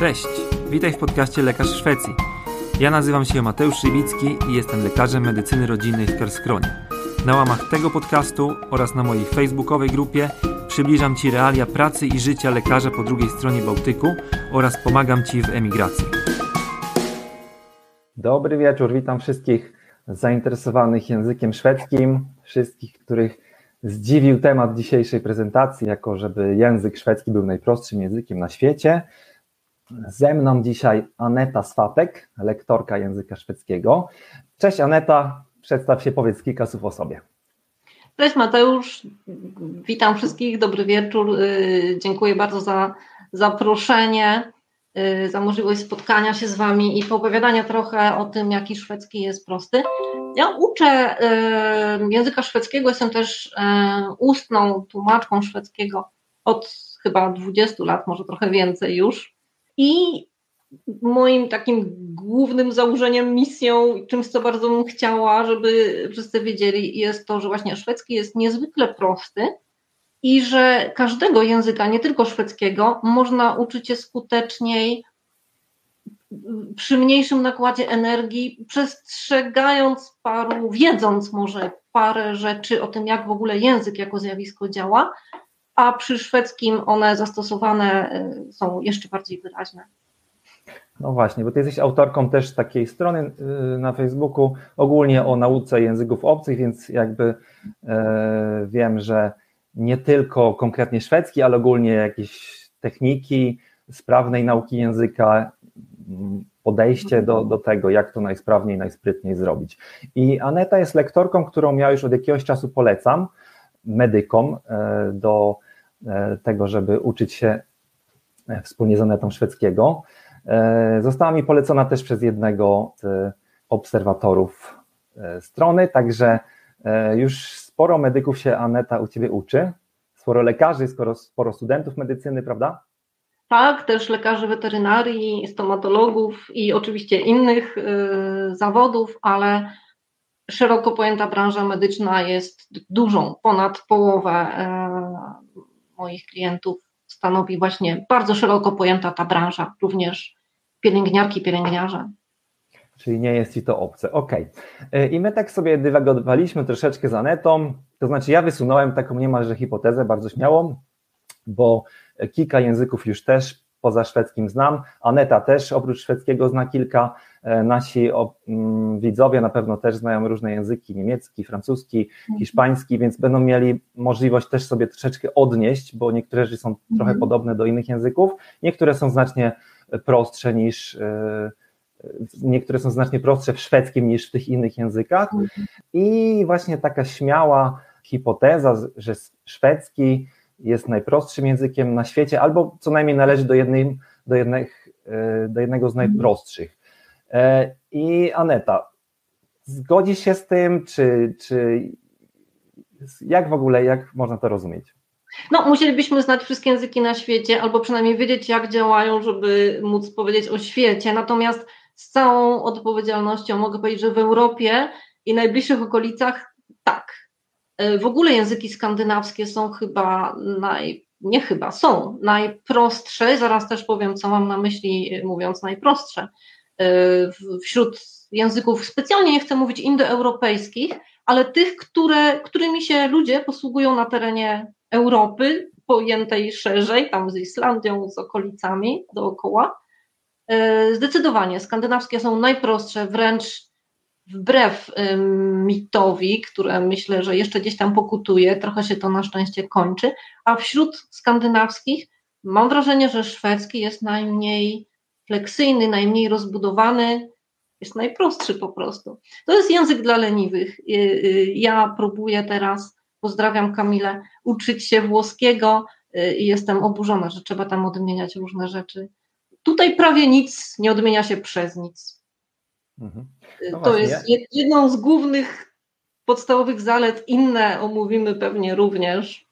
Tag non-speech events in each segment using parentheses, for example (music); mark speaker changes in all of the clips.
Speaker 1: Cześć, witaj w podcaście Lekarz Szwecji. Ja nazywam się Mateusz Szybicki i jestem lekarzem medycyny rodzinnej w Karskronie. Na łamach tego podcastu oraz na mojej facebookowej grupie przybliżam Ci realia pracy i życia lekarza po drugiej stronie Bałtyku oraz pomagam Ci w emigracji.
Speaker 2: Dobry wieczór, witam wszystkich zainteresowanych językiem szwedzkim, wszystkich, których zdziwił temat dzisiejszej prezentacji, jako żeby język szwedzki był najprostszym językiem na świecie. Ze mną dzisiaj Aneta Swatek, lektorka języka szwedzkiego. Cześć Aneta, przedstaw się, powiedz kilka słów o sobie.
Speaker 3: Cześć Mateusz, witam wszystkich, dobry wieczór. Y, dziękuję bardzo za zaproszenie, y, za możliwość spotkania się z Wami i poopowiadania trochę o tym, jaki szwedzki jest prosty. Ja uczę y, języka szwedzkiego, jestem też ustną tłumaczką szwedzkiego od chyba 20 lat, może trochę więcej już. I moim takim głównym założeniem, misją, czymś, co bardzo bym chciała, żeby wszyscy wiedzieli, jest to, że właśnie szwedzki jest niezwykle prosty i że każdego języka, nie tylko szwedzkiego, można uczyć się skuteczniej przy mniejszym nakładzie energii, przestrzegając paru, wiedząc może parę rzeczy o tym, jak w ogóle język jako zjawisko działa, a przy szwedzkim one zastosowane y, są jeszcze bardziej wyraźne.
Speaker 2: No właśnie, bo ty jesteś autorką też takiej strony y, na Facebooku ogólnie o nauce języków obcych, więc jakby e, wiem, że nie tylko konkretnie szwedzki, ale ogólnie jakieś techniki sprawnej nauki języka, podejście do, do tego, jak to najsprawniej, najsprytniej zrobić. I Aneta jest lektorką, którą ja już od jakiegoś czasu polecam medykom do tego, żeby uczyć się wspólnie z Anetą szwedzkiego. E, została mi polecona też przez jednego z obserwatorów e, strony, także e, już sporo medyków się Aneta u Ciebie uczy, sporo lekarzy, sporo, sporo studentów medycyny, prawda?
Speaker 3: Tak, też lekarzy weterynarii, stomatologów i oczywiście innych zawodów, ale szeroko pojęta branża medyczna jest dużą, ponad połowę moich klientów stanowi właśnie bardzo szeroko pojęta ta branża, również pielęgniarki, pielęgniarze.
Speaker 2: Czyli nie jest Ci to obce. Ok. E, I my tak sobie dywagowaliśmy troszeczkę z Anetą, to znaczy ja wysunąłem taką niemalże hipotezę bardzo śmiałą, bo kilka języków już też poza szwedzkim znam. Aneta też oprócz szwedzkiego zna kilka. E, nasi mm, widzowie na pewno też znają różne języki, niemiecki, francuski, mhm. hiszpański, więc będą mieli możliwość też sobie troszeczkę odnieść, bo niektóre rzeczy są trochę mhm. podobne do innych języków, niektóre są znacznie prostsze niż e, niektóre są znacznie prostsze w szwedzkim niż w tych innych językach. Mhm. I właśnie taka śmiała hipoteza, że szwedzki jest najprostszym językiem na świecie, albo co najmniej należy do, jednej, do, jednych, e, do jednego z mhm. najprostszych. E, I Aneta, zgodzisz się z tym, czy, czy jak w ogóle, jak można to rozumieć?
Speaker 3: No, musielibyśmy znać wszystkie języki na świecie, albo przynajmniej wiedzieć, jak działają, żeby móc powiedzieć o świecie. Natomiast z całą odpowiedzialnością mogę powiedzieć, że w Europie i najbliższych okolicach tak. E, w ogóle języki skandynawskie są chyba naj, nie chyba, są najprostsze. Zaraz też powiem, co mam na myśli, mówiąc najprostsze. E, wśród języków, specjalnie nie chcę mówić indoeuropejskich, ale tych, które, którymi się ludzie posługują na terenie Europy, pojętej szerzej, tam z Islandią, z okolicami dookoła. E, zdecydowanie skandynawskie są najprostsze, wręcz wbrew mitowi, które myślę, że jeszcze gdzieś tam pokutuje, trochę się to na szczęście kończy, a wśród skandynawskich mam wrażenie, że szwedzki jest najmniej fleksyjny, najmniej rozbudowany, jest najprostszy po prostu. To jest język dla leniwych. Y, y, ja próbuję teraz pozdrawiam Kamilę, uczyć się włoskiego y, i jestem oburzona, że trzeba tam odmieniać różne rzeczy. Tutaj prawie nic nie odmienia się przez nic. Mhm. Y, no to właśnie. jest jedną z głównych podstawowych zalet, inne omówimy pewnie również.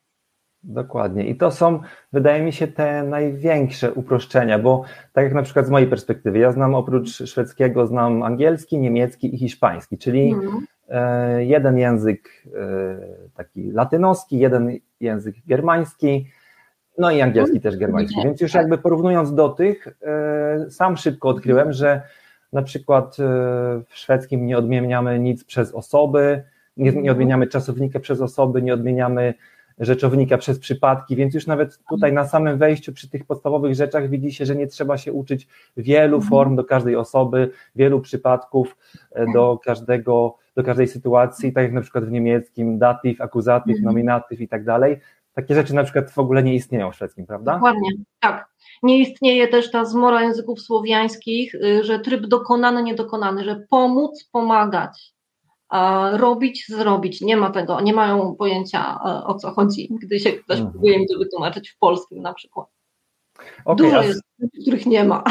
Speaker 2: Dokładnie. I to są, wydaje mi się, te największe uproszczenia, bo tak jak na przykład z mojej perspektywy, ja znam oprócz szwedzkiego, znam angielski, niemiecki i hiszpański, czyli mhm. E, jeden język e, taki latynoski, jeden język germański No i angielski też germański. Więc już jakby porównując do tych, sam szybko odkryłem, że na przykład w szwedzkim nie odmieniamy nic przez osoby, nie, nie odmieniamy czasownika przez osoby, nie odmieniamy rzeczownika przez przypadki, więc już nawet tutaj na samym wejściu przy tych podstawowych rzeczach widzi się, że nie trzeba się uczyć wielu mhm. form do każdej osoby, wielu przypadków e, do każdego, do każdej sytuacji, tak jak na przykład w niemieckim datyw, akuzatyw, mhm. nominatyw i tak dalej. Takie rzeczy na przykład w ogóle nie istnieją w szwedzkim, prawda?
Speaker 3: Dokładnie, tak. Nie istnieje też ta zmora języków słowiańskich, y, że tryb dokonany, niedokonany, że pomóc, pomagać robić, zrobić. Nie ma tego, nie mają pojęcia e, o co chodzi, gdy się ktoś mhm. próbuje mi to wytłumaczyć w polskim na przykład. Okay, Dużo jest, których nie ma.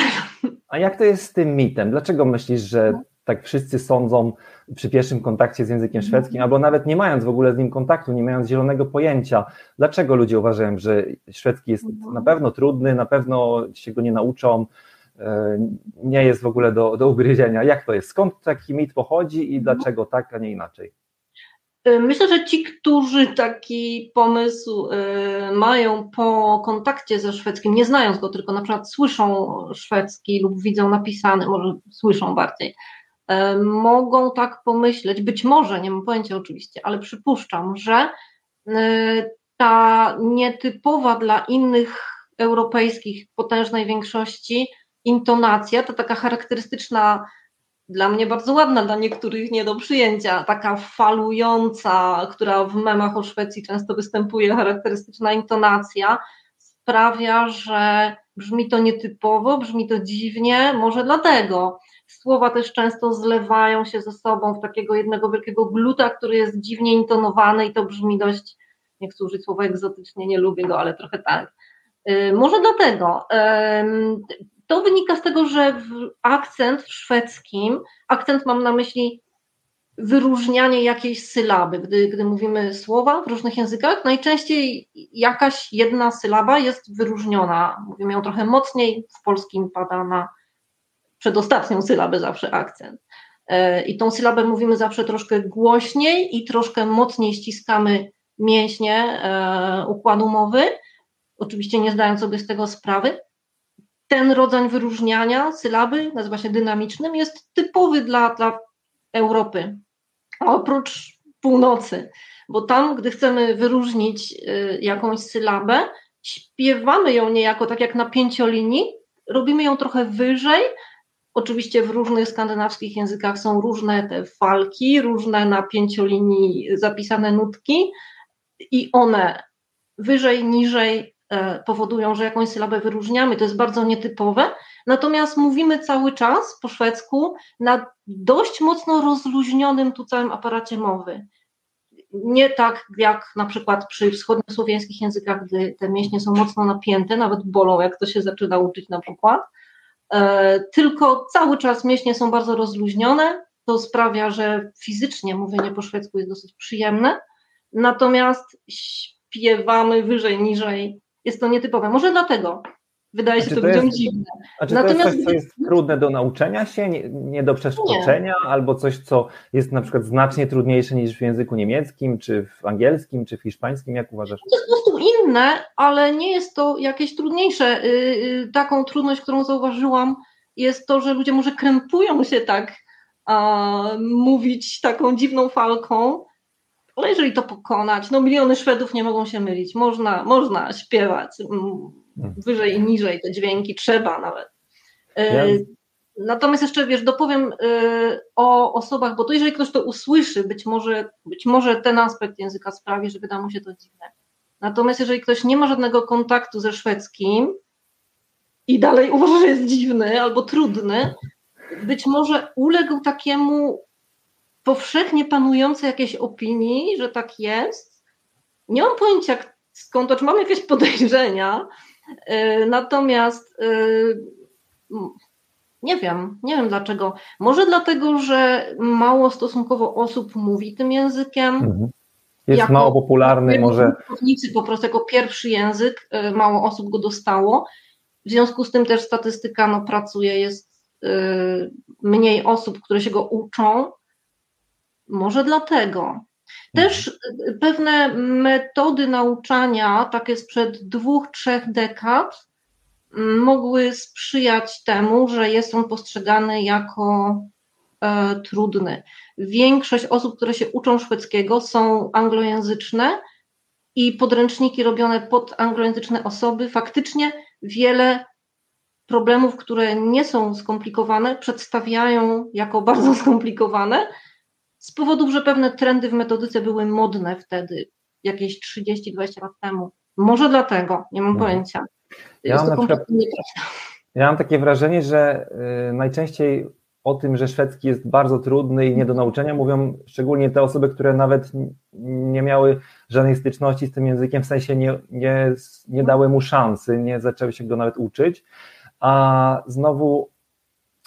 Speaker 2: A jak to jest z tym mitem? Dlaczego myślisz, że no. Tak wszyscy sądzą przy pierwszym kontakcie z językiem mhm. szwedzkim, albo nawet nie mając w ogóle z nim kontaktu, nie mając zielonego pojęcia, dlaczego ludzie uważają, że szwedzki jest mhm. na pewno trudny, na pewno się go nie nauczą, E, nie jest w ogóle do, do ugryzienia. Jak to jest? Skąd taki mit pochodzi i dlaczego tak, a nie inaczej?
Speaker 3: E, myślę, że ci, którzy taki pomysł e, mają po kontakcie ze szwedzkim, nie znając go, tylko na przykład słyszą szwedzki lub widzą napisany, może słyszą bardziej, mogą tak pomyśleć, być może, nie mam pojęcia oczywiście, ale przypuszczam, że ta nietypowa dla innych europejskich potężnej większości intonacja to taka charakterystyczna, dla mnie bardzo ładna, dla niektórych nie do przyjęcia, taka falująca, która w memach o Szwecji często występuje, charakterystyczna intonacja, sprawia, że brzmi to nietypowo, brzmi to dziwnie, może dlatego. Słowa też często zlewają się ze sobą w takiego jednego wielkiego gluta, który jest dziwnie intonowany i to brzmi dość, nie chcę użyć słowa egzotycznie, nie lubię go, ale trochę tak. Y, może dlatego. To wynika z tego, że w akcent w szwedzkim, akcent mam na myśli wyróżnianie jakiejś sylaby. Gdy, gdy mówimy słowa w różnych językach, najczęściej jakaś jedna sylaba jest wyróżniona. Mówimy ją trochę mocniej, w polskim pada na przedostatnią sylabę zawsze akcent. E, I tą sylabę mówimy zawsze troszkę głośniej i troszkę mocniej ściskamy mięśnie e, układu mowy, oczywiście nie zdając sobie z tego sprawy ten rodzaj wyróżniania sylaby, nazywa się dynamicznym, jest typowy dla, dla Europy, oprócz północy, bo tam, gdy chcemy wyróżnić y, jakąś sylabę, śpiewamy ją niejako tak jak na pięciolinii, robimy ją trochę wyżej. Oczywiście w różnych skandynawskich językach są różne te falki, różne na pięciolinii zapisane nutki i one wyżej, niżej E, powodują, że jakąś sylabę wyróżniamy, to jest bardzo nietypowe. Natomiast mówimy cały czas po szwedzku na dość mocno rozluźnionym tu całym aparacie mowy. Nie tak jak na przykład przy wschodniosłowiańskich językach, gdy te mięśnie są mocno napięte, nawet bolą, jak to się zaczyna uczyć na przykład. E, tylko cały czas mięśnie są bardzo rozluźnione. To sprawia, że fizycznie mówienie po szwedzku jest dosyć przyjemne. Natomiast śpiewamy wyżej, niżej jest to nietypowe. Może dlatego wydaje się to, to ludziom jest, dziwne.
Speaker 2: A czy Natomiast to jest coś, co jest trudne do nauczenia się, nie, nie do przeskoczenia, nie. albo coś, co jest na przykład znacznie trudniejsze niż w języku niemieckim, czy w angielskim, czy w hiszpańskim, jak uważasz?
Speaker 3: To jest po prostu inne, ale nie jest to jakieś trudniejsze. Y, y, taką trudność, którą zauważyłam, jest to, że ludzie może krępują się tak a, mówić taką dziwną falką, ale jeżeli to pokonać, no miliony Szwedów nie mogą się mylić. Można, można śpiewać mm, wyżej i niżej te dźwięki, trzeba nawet. E. Natomiast jeszcze, wiesz, dopowiem e, o osobach, bo to jeżeli ktoś to usłyszy, być może, być może ten aspekt języka sprawi, że wyda mu się to dziwne. Natomiast jeżeli ktoś nie ma żadnego kontaktu ze szwedzkim i dalej uważa, że jest dziwny albo trudny, być może uległ takiemu powszechnie panującej jakiejś opinii, że tak jest. Nie mam pojęcia skąd to, czy mam jakieś (laughs) podejrzenia, y, natomiast y, nie wiem, nie wiem dlaczego. Może dlatego, że mało stosunkowo osób mówi tym językiem. Mhm.
Speaker 2: Jest jako, mało popularny, może.
Speaker 3: Po prostu jako pierwszy język, y, mało osób go dostało. W związku z tym też statystyka no, pracuje, jest mniej osób, które się go uczą, może dlatego. Też pewne metody nauczania, takie sprzed dwóch, trzech dekad, mogły sprzyjać temu, że jest on postrzegany jako e, trudny. Większość osób, które się uczą szwedzkiego, są anglojęzyczne i podręczniki robione pod anglojęzyczne osoby faktycznie wiele problemów, które nie są skomplikowane, przedstawiają jako bardzo (laughs) skomplikowane, z powodów, że pewne trendy w metodyce były modne wtedy, jakieś 30-20 lat temu. Może dlatego, nie mam no. pojęcia.
Speaker 2: Ja mam, przykład, ja mam takie wrażenie, że y, najczęściej o tym, że szwedzki jest bardzo trudny i nie do nauczenia, mówią szczególnie te osoby, które nawet nie miały żadnej styczności z tym językiem, w sensie nie, nie, nie dały mu szansy, nie zaczęły się go nawet uczyć, a znowu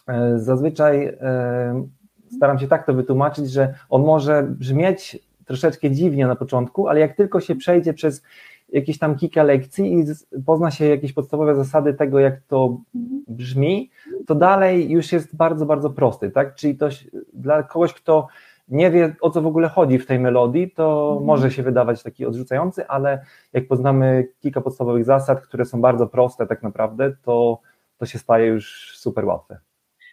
Speaker 2: e, zazwyczaj e, staram się tak to wytłumaczyć, że on może brzmieć troszeczkę dziwnie na początku, ale jak tylko się przejdzie przez jakieś tam kilka lekcji i pozna się jakieś podstawowe zasady tego, jak to brzmi, to dalej już jest bardzo, bardzo prosty, tak? Czyli to dla kogoś, kto nie wie o co w ogóle chodzi w tej melodii, to mhm. może się wydawać taki odrzucający, ale jak poznamy kilka podstawowych zasad, które są bardzo proste tak naprawdę, to, to się staje już super łatwe.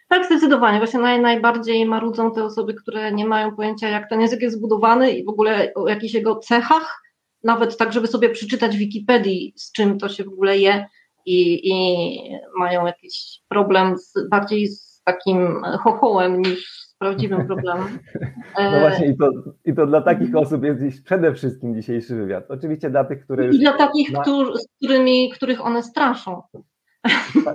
Speaker 3: Tak, zdecydowanie. Właśnie naj, najbardziej marudzą te osoby, które nie mają pojęcia, jak ten język jest zbudowany i w ogóle o jakichś jego cechach, nawet tak, żeby sobie przeczytać w Wikipedii, z czym to się w ogóle je i, i mają jakiś problem z, bardziej z takim chochołem niż z prawdziwym problemem. (laughs)
Speaker 2: No właśnie i to, i to dla takich osób jest dziś przede wszystkim dzisiejszy wywiad. Oczywiście dla tych, które.
Speaker 3: I dla takich, ma... którzy, z którymi, których one straszą.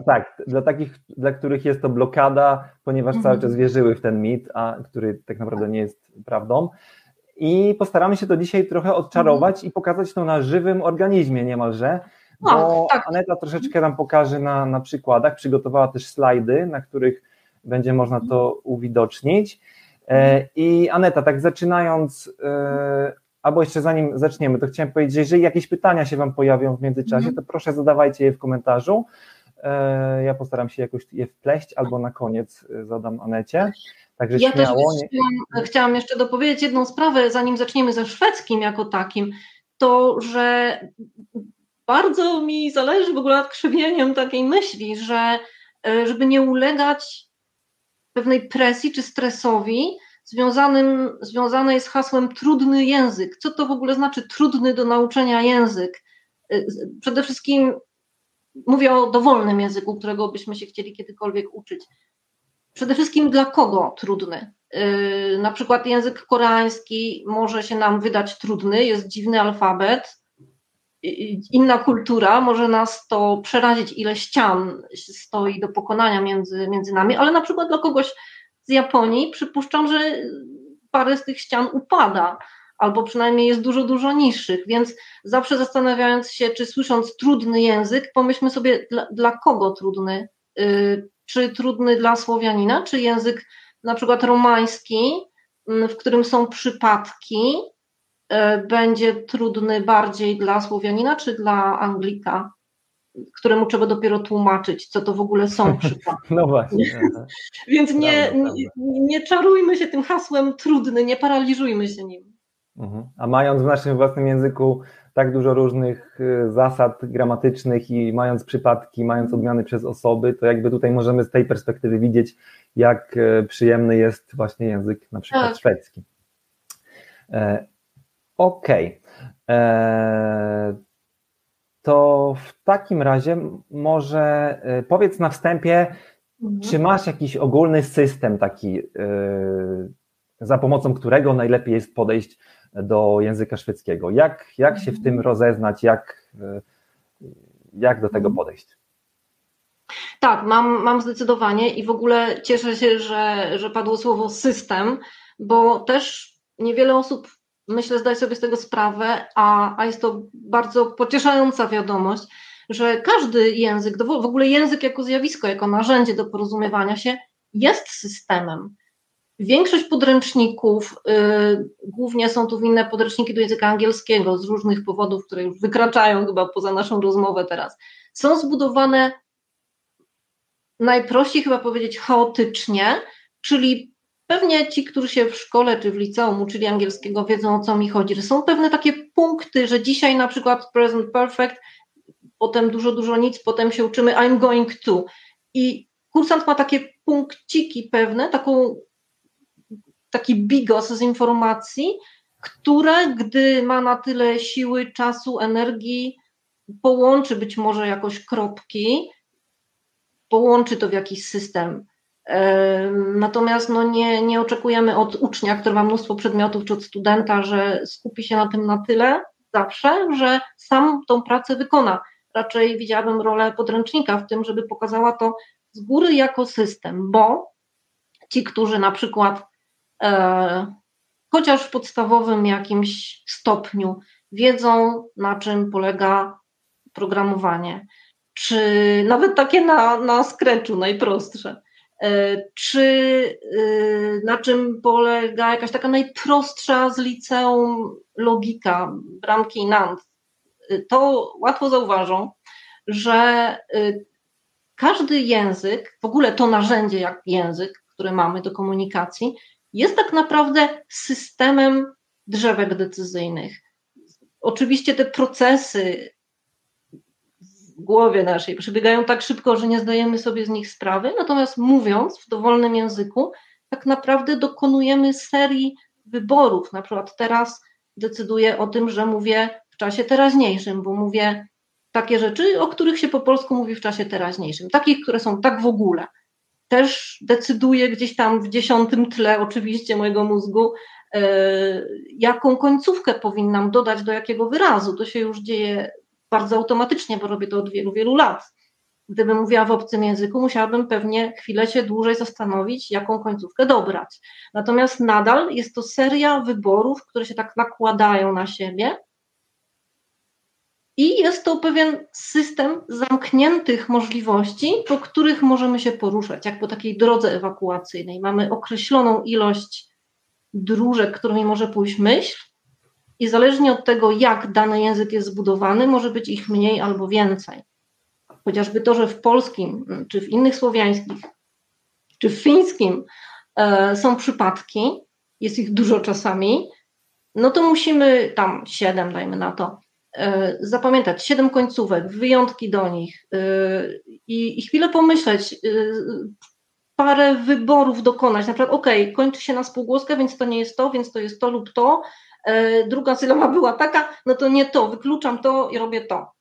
Speaker 2: Tak, dla takich, dla których jest to blokada, ponieważ cały czas wierzyły w ten mit, a który tak naprawdę nie jest prawdą. I postaramy się to dzisiaj trochę odczarować i pokazać to na żywym organizmie niemalże, bo tak. Aneta troszeczkę nam pokaże na, na przykładach, przygotowała też slajdy, na których będzie można to uwidocznić. E, I Aneta, tak zaczynając, e, albo jeszcze zanim zaczniemy, to chciałem powiedzieć, że jeżeli jakieś pytania się Wam pojawią w międzyczasie, to proszę zadawajcie je w komentarzu. E, ja postaram się jakoś je wpleść, albo na koniec zadam Anecie. Także
Speaker 3: ja śmiało, też chciałam, chciałam jeszcze dopowiedzieć jedną sprawę, zanim zaczniemy ze szwedzkim jako takim, to że bardzo mi zależy w ogóle nad krzywieniem takiej myśli, że e, żeby nie ulegać pewnej presji czy stresowi związanym, związane jest hasłem trudny język. Co to w ogóle znaczy trudny do nauczenia język? E, przede wszystkim mówię o dowolnym języku, którego byśmy się chcieli kiedykolwiek uczyć. Przede wszystkim dla kogo trudny? Yy, na przykład język koreański może się nam wydać trudny, jest dziwny alfabet, inna kultura, może nas to przerazić, ile ścian stoi do pokonania między, między nami, ale na przykład dla kogoś z Japonii przypuszczam, że parę z tych ścian upada, albo przynajmniej jest dużo, dużo niższych, więc zawsze zastanawiając się, czy słysząc trudny język, pomyślmy sobie, dla, dla kogo trudny, yy, czy trudny dla Słowianina, czy język na przykład romański, mm, w którym są przypadki, e, będzie trudny bardziej dla Słowianina, czy dla Anglika, któremu trzeba dopiero tłumaczyć, co to w ogóle są (laughs) przypadki.
Speaker 2: No właśnie. (laughs)
Speaker 3: Więc nie, nie, nie czarujmy się tym hasłem trudny, nie paraliżujmy się nim.
Speaker 2: Mhm. A mając w naszym własnym języku tak dużo różnych y, zasad gramatycznych i mając przypadki, mając odmiany przez osoby, to jakby tutaj możemy z tej perspektywy widzieć, jak y, przyjemny jest właśnie język na przykład tak. szwedzki. E, okej. Okay. To w takim razie może y, powiedz na wstępie, mhm. czy masz jakiś ogólny system taki, za pomocą którego najlepiej jest podejść do języka szwedzkiego. Jak, jak się w tym rozeznać, jak, jak do tego podejść?
Speaker 3: Tak, mam, mam zdecydowanie i w ogóle cieszę się, że, że padło słowo system, bo też niewiele osób, myślę, zdaje sobie z tego sprawę, a, a jest to bardzo pocieszająca wiadomość, że każdy język, w ogóle język jako zjawisko, jako narzędzie do porozumiewania się, jest systemem. Większość podręczników, y, głównie są tu winne podręczniki do języka angielskiego z różnych powodów, które już wykraczają chyba poza naszą rozmowę teraz, są zbudowane najprościej chyba powiedzieć chaotycznie, czyli pewnie ci, którzy się w szkole czy w liceum uczyli angielskiego, wiedzą o co mi chodzi, są pewne takie punkty, że dzisiaj na przykład present perfect, potem dużo, dużo nic, potem się uczymy I'm going to. I kursant ma takie punkciki pewne, taką, taki bigos z informacji, które, gdy ma na tyle siły, czasu, energii, połączy być może jakoś kropki, połączy to w jakiś system. Natomiast no nie, nie oczekujemy od ucznia, który ma mnóstwo przedmiotów, czy od studenta, że skupi się na tym na tyle zawsze, że sam tą pracę wykona. Raczej widziałabym rolę podręcznika w tym, żeby pokazała to z góry jako system, bo ci, którzy na przykład e, chociaż w podstawowym jakimś stopniu wiedzą, na czym polega programowanie, czy nawet takie na, na Scratchu najprostsze, czy e, na czym polega jakaś taka najprostsza z liceum logika, bramki i NAND, e, to łatwo zauważą, że każdy język, w ogóle to narzędzie jak język, które mamy do komunikacji, jest tak naprawdę systemem drzewek decyzyjnych. Oczywiście te procesy w głowie naszej przebiegają tak szybko, że nie zdajemy sobie z nich sprawy, natomiast mówiąc w dowolnym języku, tak naprawdę dokonujemy serii wyborów. Na przykład teraz decyduję o tym, że mówię w czasie teraźniejszym, bo mówię takie rzeczy, o których się po polsku mówi w czasie teraźniejszym, takich, które są tak w ogóle też decyduje gdzieś tam w dziesiątym tle oczywiście mojego mózgu, e, jaką końcówkę powinnam dodać do jakiego wyrazu. To się już dzieje bardzo automatycznie, bo robię to od wielu, wielu lat. Gdybym mówiła w obcym języku, musiałabym pewnie chwilę się dłużej zastanowić, jaką końcówkę dobrać. Natomiast nadal jest to seria wyborów, które się tak nakładają na siebie i jest to pewien system zamkniętych możliwości, po których możemy się poruszać, jak po takiej drodze ewakuacyjnej. Mamy określoną ilość dróżek, którymi może pójść myśl, i zależnie od tego, jak dany język jest zbudowany, może być ich mniej albo więcej. Chociażby to, że w polskim, czy w innych słowiańskich, czy w fińskim e, są przypadki, jest ich dużo czasami, no to musimy tam siedem, dajmy na to, E, zapamiętać siedem końcówek, wyjątki do nich e, i, i chwilę pomyśleć, e, parę wyborów dokonać, na przykład ok, kończy się na spółgłoskę, więc to nie jest to, więc to jest to lub to, druga sylaba była taka, no to nie to, wykluczam to i robię to.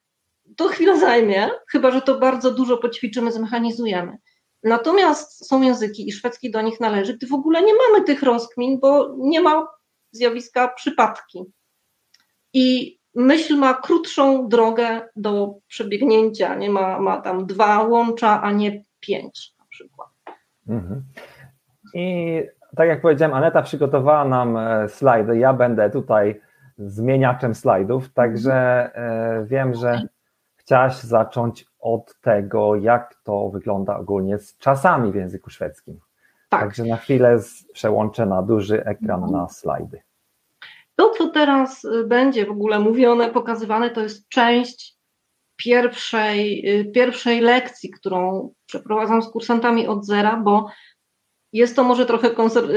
Speaker 3: To chwilę zajmie, chyba że to bardzo dużo poćwiczymy, zmechanizujemy. Natomiast są języki i szwedzki do nich należy, gdy w ogóle nie mamy tych rozkmin, bo nie ma zjawiska przypadki. I myśl ma krótszą drogę do przebiegnięcia, nie ma, ma tam dwa łącza, a nie pięć na przykład. Mhm.
Speaker 2: I tak jak powiedziałem, Aneta przygotowała nam e, slajdy. Ja będę tutaj zmieniaczem slajdów, także e, wiem, że chciałaś zacząć od tego, jak to wygląda ogólnie z czasami w języku szwedzkim. Tak. Także na chwilę przełączę na duży ekran na slajdy.
Speaker 3: To, co teraz y, będzie w ogóle mówione, pokazywane, to jest część pierwszej, y, pierwszej lekcji, którą przeprowadzam z kursantami od zera, bo jest to może trochę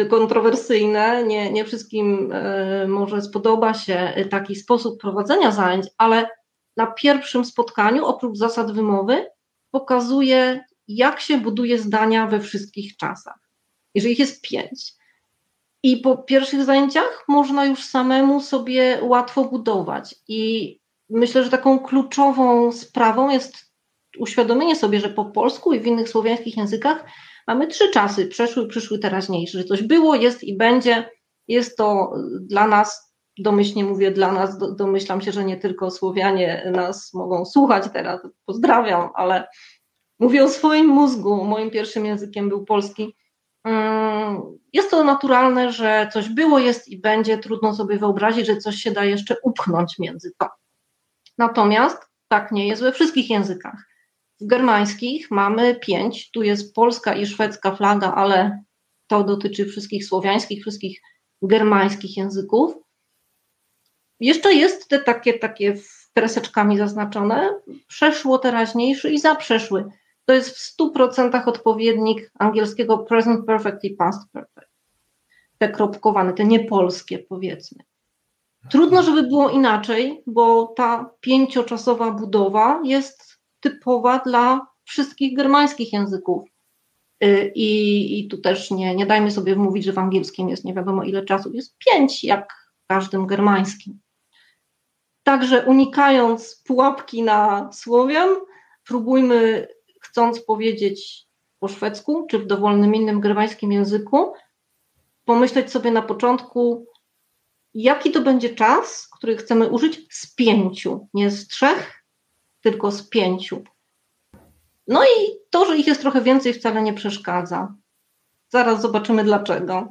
Speaker 3: kontrowersyjne, nie, nie wszystkim y, może spodoba się taki sposób prowadzenia zajęć, ale na pierwszym spotkaniu, oprócz zasad wymowy, pokazuje, jak się buduje zdania we wszystkich czasach. Jeżeli ich jest pięć. I po pierwszych zajęciach można już samemu sobie łatwo budować. I myślę, że taką kluczową sprawą jest uświadomienie sobie, że po polsku i w innych słowiańskich językach mamy trzy czasy: przeszły, przyszły, teraźniejszy. Że coś było, jest i będzie. Jest to dla nas, domyślnie mówię dla nas, domyślam się, że nie tylko Słowianie nas mogą słuchać teraz, pozdrawiam, ale mówię o swoim mózgu. Moim pierwszym językiem był polski Mm, jest to naturalne, że coś było, jest i będzie. Trudno sobie wyobrazić, że coś się da jeszcze upchnąć między to. Natomiast tak nie jest we wszystkich językach. W germańskich mamy pięć, tu jest polska i szwedzka flaga, ale to dotyczy wszystkich słowiańskich, wszystkich germańskich języków. Jeszcze jest te takie, takie kreseczkami zaznaczone, przeszło teraźniejszy i zaprzeszły to jest w 100% odpowiednik angielskiego present perfect i past perfect. te kropkowane, te niepolskie powiedzmy. Trudno, żeby było inaczej, bo ta pięcioczasowa budowa jest typowa dla wszystkich germańskich języków. Y, I, I tu też nie, nie dajmy sobie wmówić, że w angielskim jest nie wiadomo ile czasu. Jest pięć, jak w każdym germańskim. Także unikając pułapki na Słowian, próbujmy, chcąc powiedzieć po szwedzku, czy w dowolnym innym germańskim języku, pomyśleć sobie na początku, jaki to będzie czas, który chcemy użyć z pięciu, nie z trzech, tylko z pięciu. No i to, że ich jest trochę więcej, wcale nie przeszkadza. Zaraz zobaczymy dlaczego.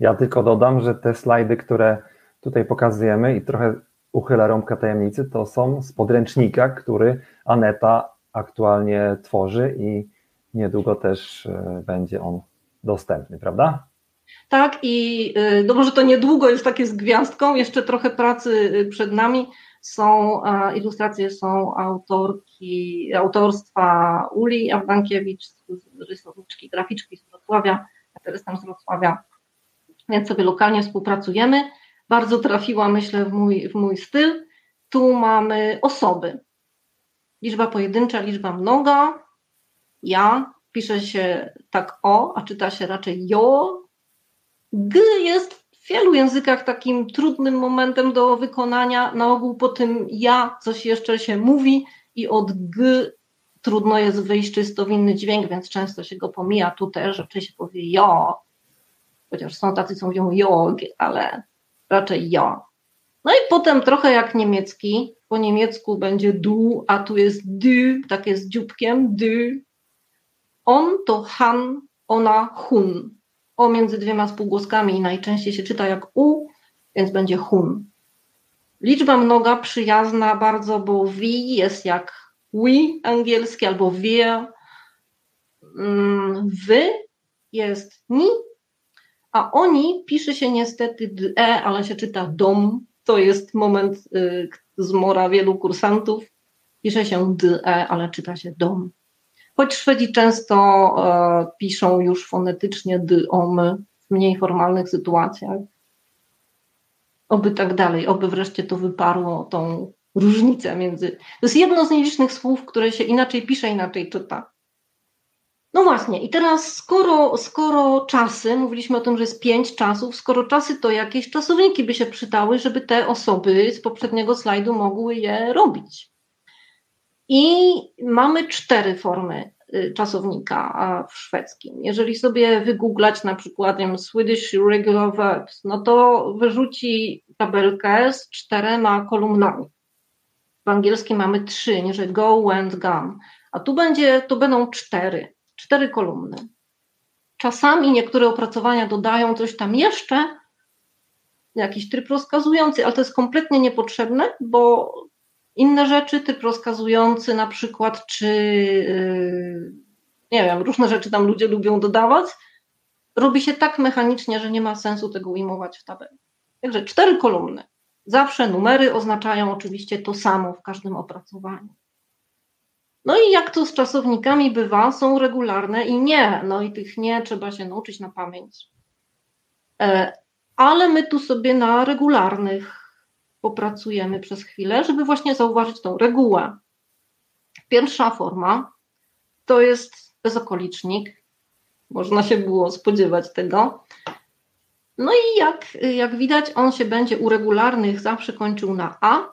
Speaker 2: Ja tylko dodam, że te slajdy, które tutaj pokazujemy i trochę uchylę rąbka tajemnicy, to są z podręcznika, który Aneta aktualnie tworzy i niedługo też e, będzie on dostępny, prawda?
Speaker 3: Tak, i y, no może to niedługo jest takie z gwiazdką, jeszcze trochę pracy y, przed nami. Są ilustracje, są autorki, autorstwa Uli Awdankiewicz, rysowniczki, graficzki z Wrocławia, ja też jestem z Wrocławia, więc sobie lokalnie współpracujemy. Bardzo trafiła, myślę, w mój, w mój styl. Tu mamy osoby. Liczba pojedyncza, liczba mnoga. Ja pisze się tak o, a czyta się raczej jo, G jest wielu językach takim trudnym momentem do wykonania. Na ogół po tym ja coś jeszcze się mówi i od G trudno jest wyjść czysto w inny dźwięk, więc często się go pomija. Tu też raczej się powie jo, chociaż są tacy, co mówią jog, ale raczej jo. No i potem trochę jak niemiecki, po niemiecku będzie du, a tu jest du, takie z dzióbkiem, du. On to han, ona hun o między dwiema spółgłoskami najczęściej się czyta jak u, więc będzie hun. Liczba mnoga przyjazna bardzo, bo wi jest jak we angielski albo wir. Mm, wy jest ni, a oni pisze się niestety e, ale się czyta dom. To jest moment y, zmora wielu kursantów. Pisze się de, ale czyta się dom choć Szwedzi często e, piszą już fonetycznie dy, omy w mniej formalnych sytuacjach. Oby tak dalej, oby wreszcie to wyparło tą różnicę między. To jest jedno z nielicznych słów, które się inaczej pisze, inaczej czyta. No właśnie, i teraz skoro, skoro czasy, mówiliśmy o tym, że jest pięć czasów, skoro czasy to jakieś czasowniki by się przydały, żeby te osoby z poprzedniego slajdu mogły je robić. I mamy cztery formy y, czasownika w szwedzkim. Jeżeli sobie wygooglać na przykład Swedish Regular Verbs, no to wyrzuci tabelkę z czterema kolumnami. W angielskim mamy trzy, nie że go, went, gone. A tu będzie, to będą cztery, cztery kolumny. Czasami niektóre opracowania dodają coś tam jeszcze, jakiś tryb rozkazujący, ale to jest kompletnie niepotrzebne, bo inne rzeczy, typ rozkazujący na przykład, czy yy, nie wiem, różne rzeczy tam ludzie lubią dodawać, robi się tak mechanicznie, że nie ma sensu tego ujmować w tabeli. Także cztery kolumny. Zawsze numery oznaczają oczywiście to samo w każdym opracowaniu. No i jak to z czasownikami bywa, są regularne i nie. No i tych nie trzeba się nauczyć na pamięć. E, ale my tu sobie na regularnych popracujemy przez chwilę, żeby właśnie zauważyć tą regułę. Pierwsza forma to jest bezokolicznik. Można się było spodziewać tego. No i jak, jak widać, on się będzie u regularnych zawsze kończył na A.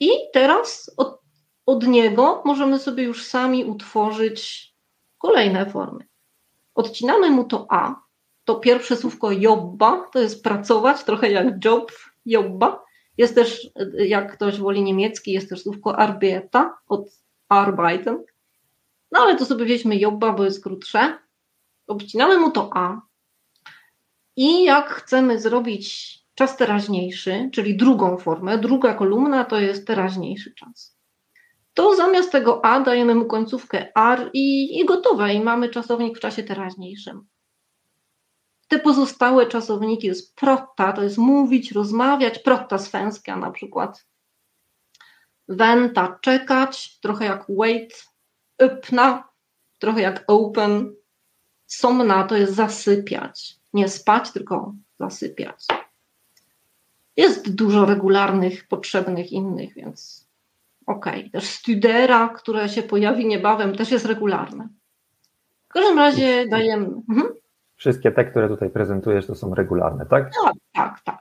Speaker 3: I teraz od, od niego możemy sobie już sami utworzyć kolejne formy. Odcinamy mu to A. To pierwsze słówko jobba, to jest pracować, trochę jak job, jobba. Jest też, jak ktoś woli niemiecki, jest też słówko arbeita od arbeiten. No ale to sobie weźmy jobba, bo jest krótsze. Obcinamy mu to a. I jak chcemy zrobić czas teraźniejszy, czyli drugą formę, druga kolumna to jest teraźniejszy czas. To zamiast tego a dajemy mu końcówkę ar i, i gotowe. I mamy czasownik w czasie teraźniejszym. Te pozostałe czasowniki jest protta, to jest mówić, rozmawiać, protta swęska na przykład. Wenta, czekać, trochę jak wait, upna, trochę jak open. Somna to jest zasypiać. Nie spać, tylko zasypiać. Jest dużo regularnych, potrzebnych innych, więc okej. Okay. Też studera, które się pojawi niebawem, też jest regularne. W każdym razie dajemy. Mhm.
Speaker 2: Wszystkie te, które tutaj prezentujesz, to są regularne, tak?
Speaker 3: Tak, tak, tak.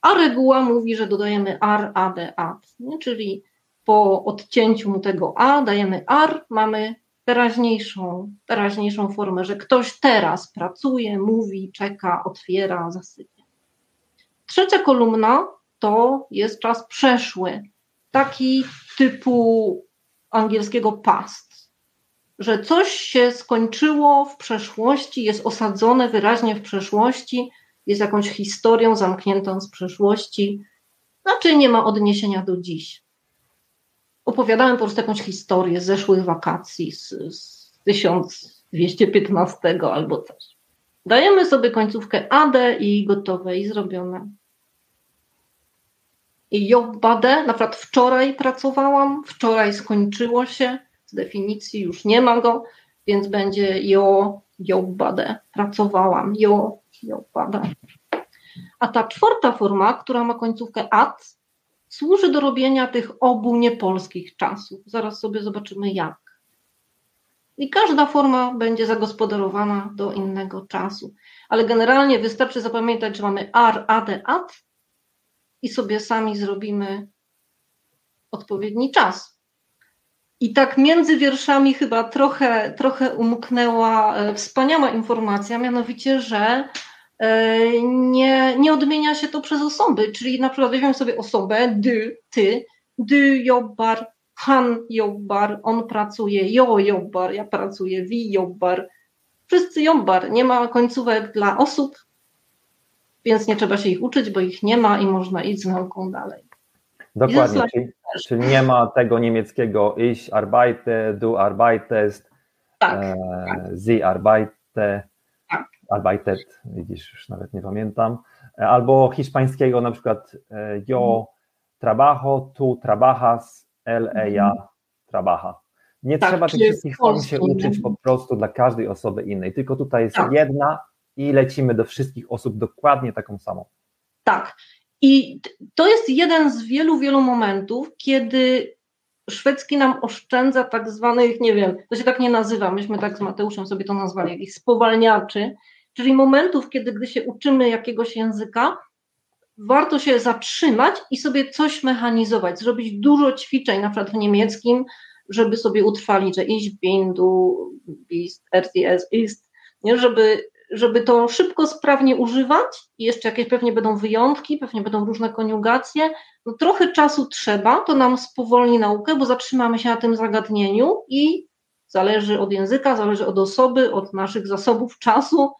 Speaker 3: A reguła mówi, że dodajemy ar, ad, ad, nie? czyli po odcięciu mu tego a dajemy ar, mamy teraźniejszą, teraźniejszą formę, że ktoś teraz pracuje, mówi, czeka, otwiera, zasypia. Trzecia kolumna to jest czas przeszły, taki typu angielskiego past, że coś się skończyło w przeszłości, jest osadzone wyraźnie w przeszłości, jest jakąś historią zamkniętą z przeszłości, znaczy nie ma odniesienia do dziś. Opowiadałem po prostu jakąś historię z zeszłych wakacji, z, z 1215 albo coś. Dajemy sobie końcówkę AD i gotowe i zrobione. I Jobbadę, na przykład wczoraj pracowałam, wczoraj skończyło się, definicji już nie ma go, więc będzie jo, Jobbadę, pracowałam, jo, Jobbadę. A ta czwarta forma, która ma końcówkę at, służy do robienia tych obu niepolskich czasów. Zaraz sobie zobaczymy jak. I każda forma będzie zagospodarowana do innego czasu. Ale generalnie wystarczy zapamiętać, że mamy ar, ade, at i sobie sami zrobimy odpowiedni czas. I tak między wierszami chyba trochę, trochę umknęła e, wspaniała informacja, mianowicie, że e, nie, nie odmienia się to przez osoby, czyli na przykład weźmiemy sobie osobę, dy, ty, dy jobbar, han jobbar, on pracuje, jo jobbar, ja pracuję, wi jobbar, wszyscy jobbar, nie ma końcówek dla osób, więc nie trzeba się ich uczyć, bo ich nie ma i można iść z nauką dalej.
Speaker 2: Dokładnie, czyli, czyli, nie ma tego niemieckiego ich arbeite, du arbeitest, tak, e, tak. sie arbeite, tak. arbeitet, widzisz, już nawet nie pamiętam, e, albo hiszpańskiego na przykład e, yo mhm. trabajo, tu trabajas, el, ella mhm. trabaja. Nie tak, trzeba tych wszystkich form się uczyć po prostu dla każdej osoby innej, tylko tutaj jest tak. jedna i lecimy do wszystkich osób dokładnie taką samą.
Speaker 3: Tak. I to jest jeden z wielu, wielu momentów, kiedy szwedzki nam oszczędza tak zwanych, nie wiem, to się tak nie nazywa, myśmy tak z Mateuszem sobie to nazwali, jakichś spowalniaczy, czyli momentów, kiedy gdy się uczymy jakiegoś języka, warto się zatrzymać i sobie coś mechanizować, zrobić dużo ćwiczeń, na przykład w niemieckim, żeby sobie utrwalić, że ich bin, du bist, RTS ist, nie? żeby żeby to szybko, sprawnie używać, jeszcze jakieś pewnie będą wyjątki, pewnie będą różne koniugacje, no trochę czasu trzeba, to nam spowolni naukę, bo zatrzymamy się na tym zagadnieniu i zależy od języka, zależy od osoby, od naszych zasobów czasu,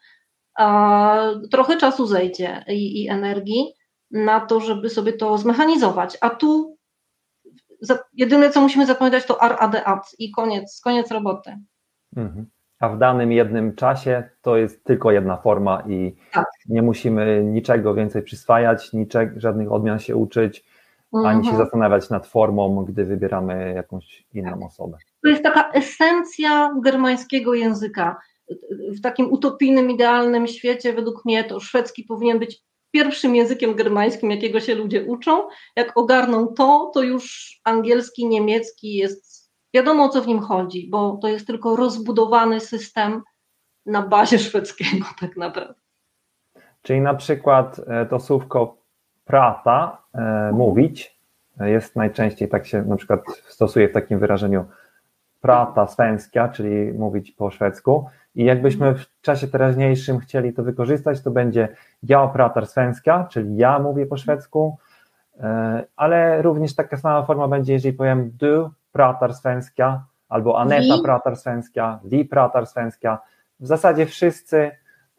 Speaker 3: trochę czasu zejdzie i, i energii na to, żeby sobie to zmechanizować. A tu jedyne, co musimy zapamiętać, to ad i koniec, koniec roboty. Mhm
Speaker 2: a w danym jednym czasie to jest tylko jedna forma i tak. nie musimy niczego więcej przyswajać, niczego, żadnych odmian się uczyć, mhm. ani się mhm. zastanawiać nad formą, gdy wybieramy jakąś inną tak. osobę.
Speaker 3: To jest taka esencja germańskiego języka. W takim utopijnym, idealnym świecie, według mnie, to szwedzki powinien być pierwszym językiem germańskim, jakiego się ludzie uczą. Jak ogarną to, to już angielski, niemiecki jest Wiadomo o co w nim chodzi, bo to jest tylko rozbudowany system na bazie szwedzkiego, (laughs) tak naprawdę.
Speaker 2: Czyli na przykład e, to słówko prata, e, mówić, jest najczęściej tak się na przykład stosuje w takim wyrażeniu prata svenska, czyli mówić po szwedzku. I jakbyśmy w czasie teraźniejszym chcieli to wykorzystać, to będzie ja pratar svenska, czyli ja mówię po szwedzku, e, ale również taka sama forma będzie, jeżeli powiem du pratar svenska, albo Aneta Vi? pratar svenska, Vi pratar svenska. W zasadzie wszyscy,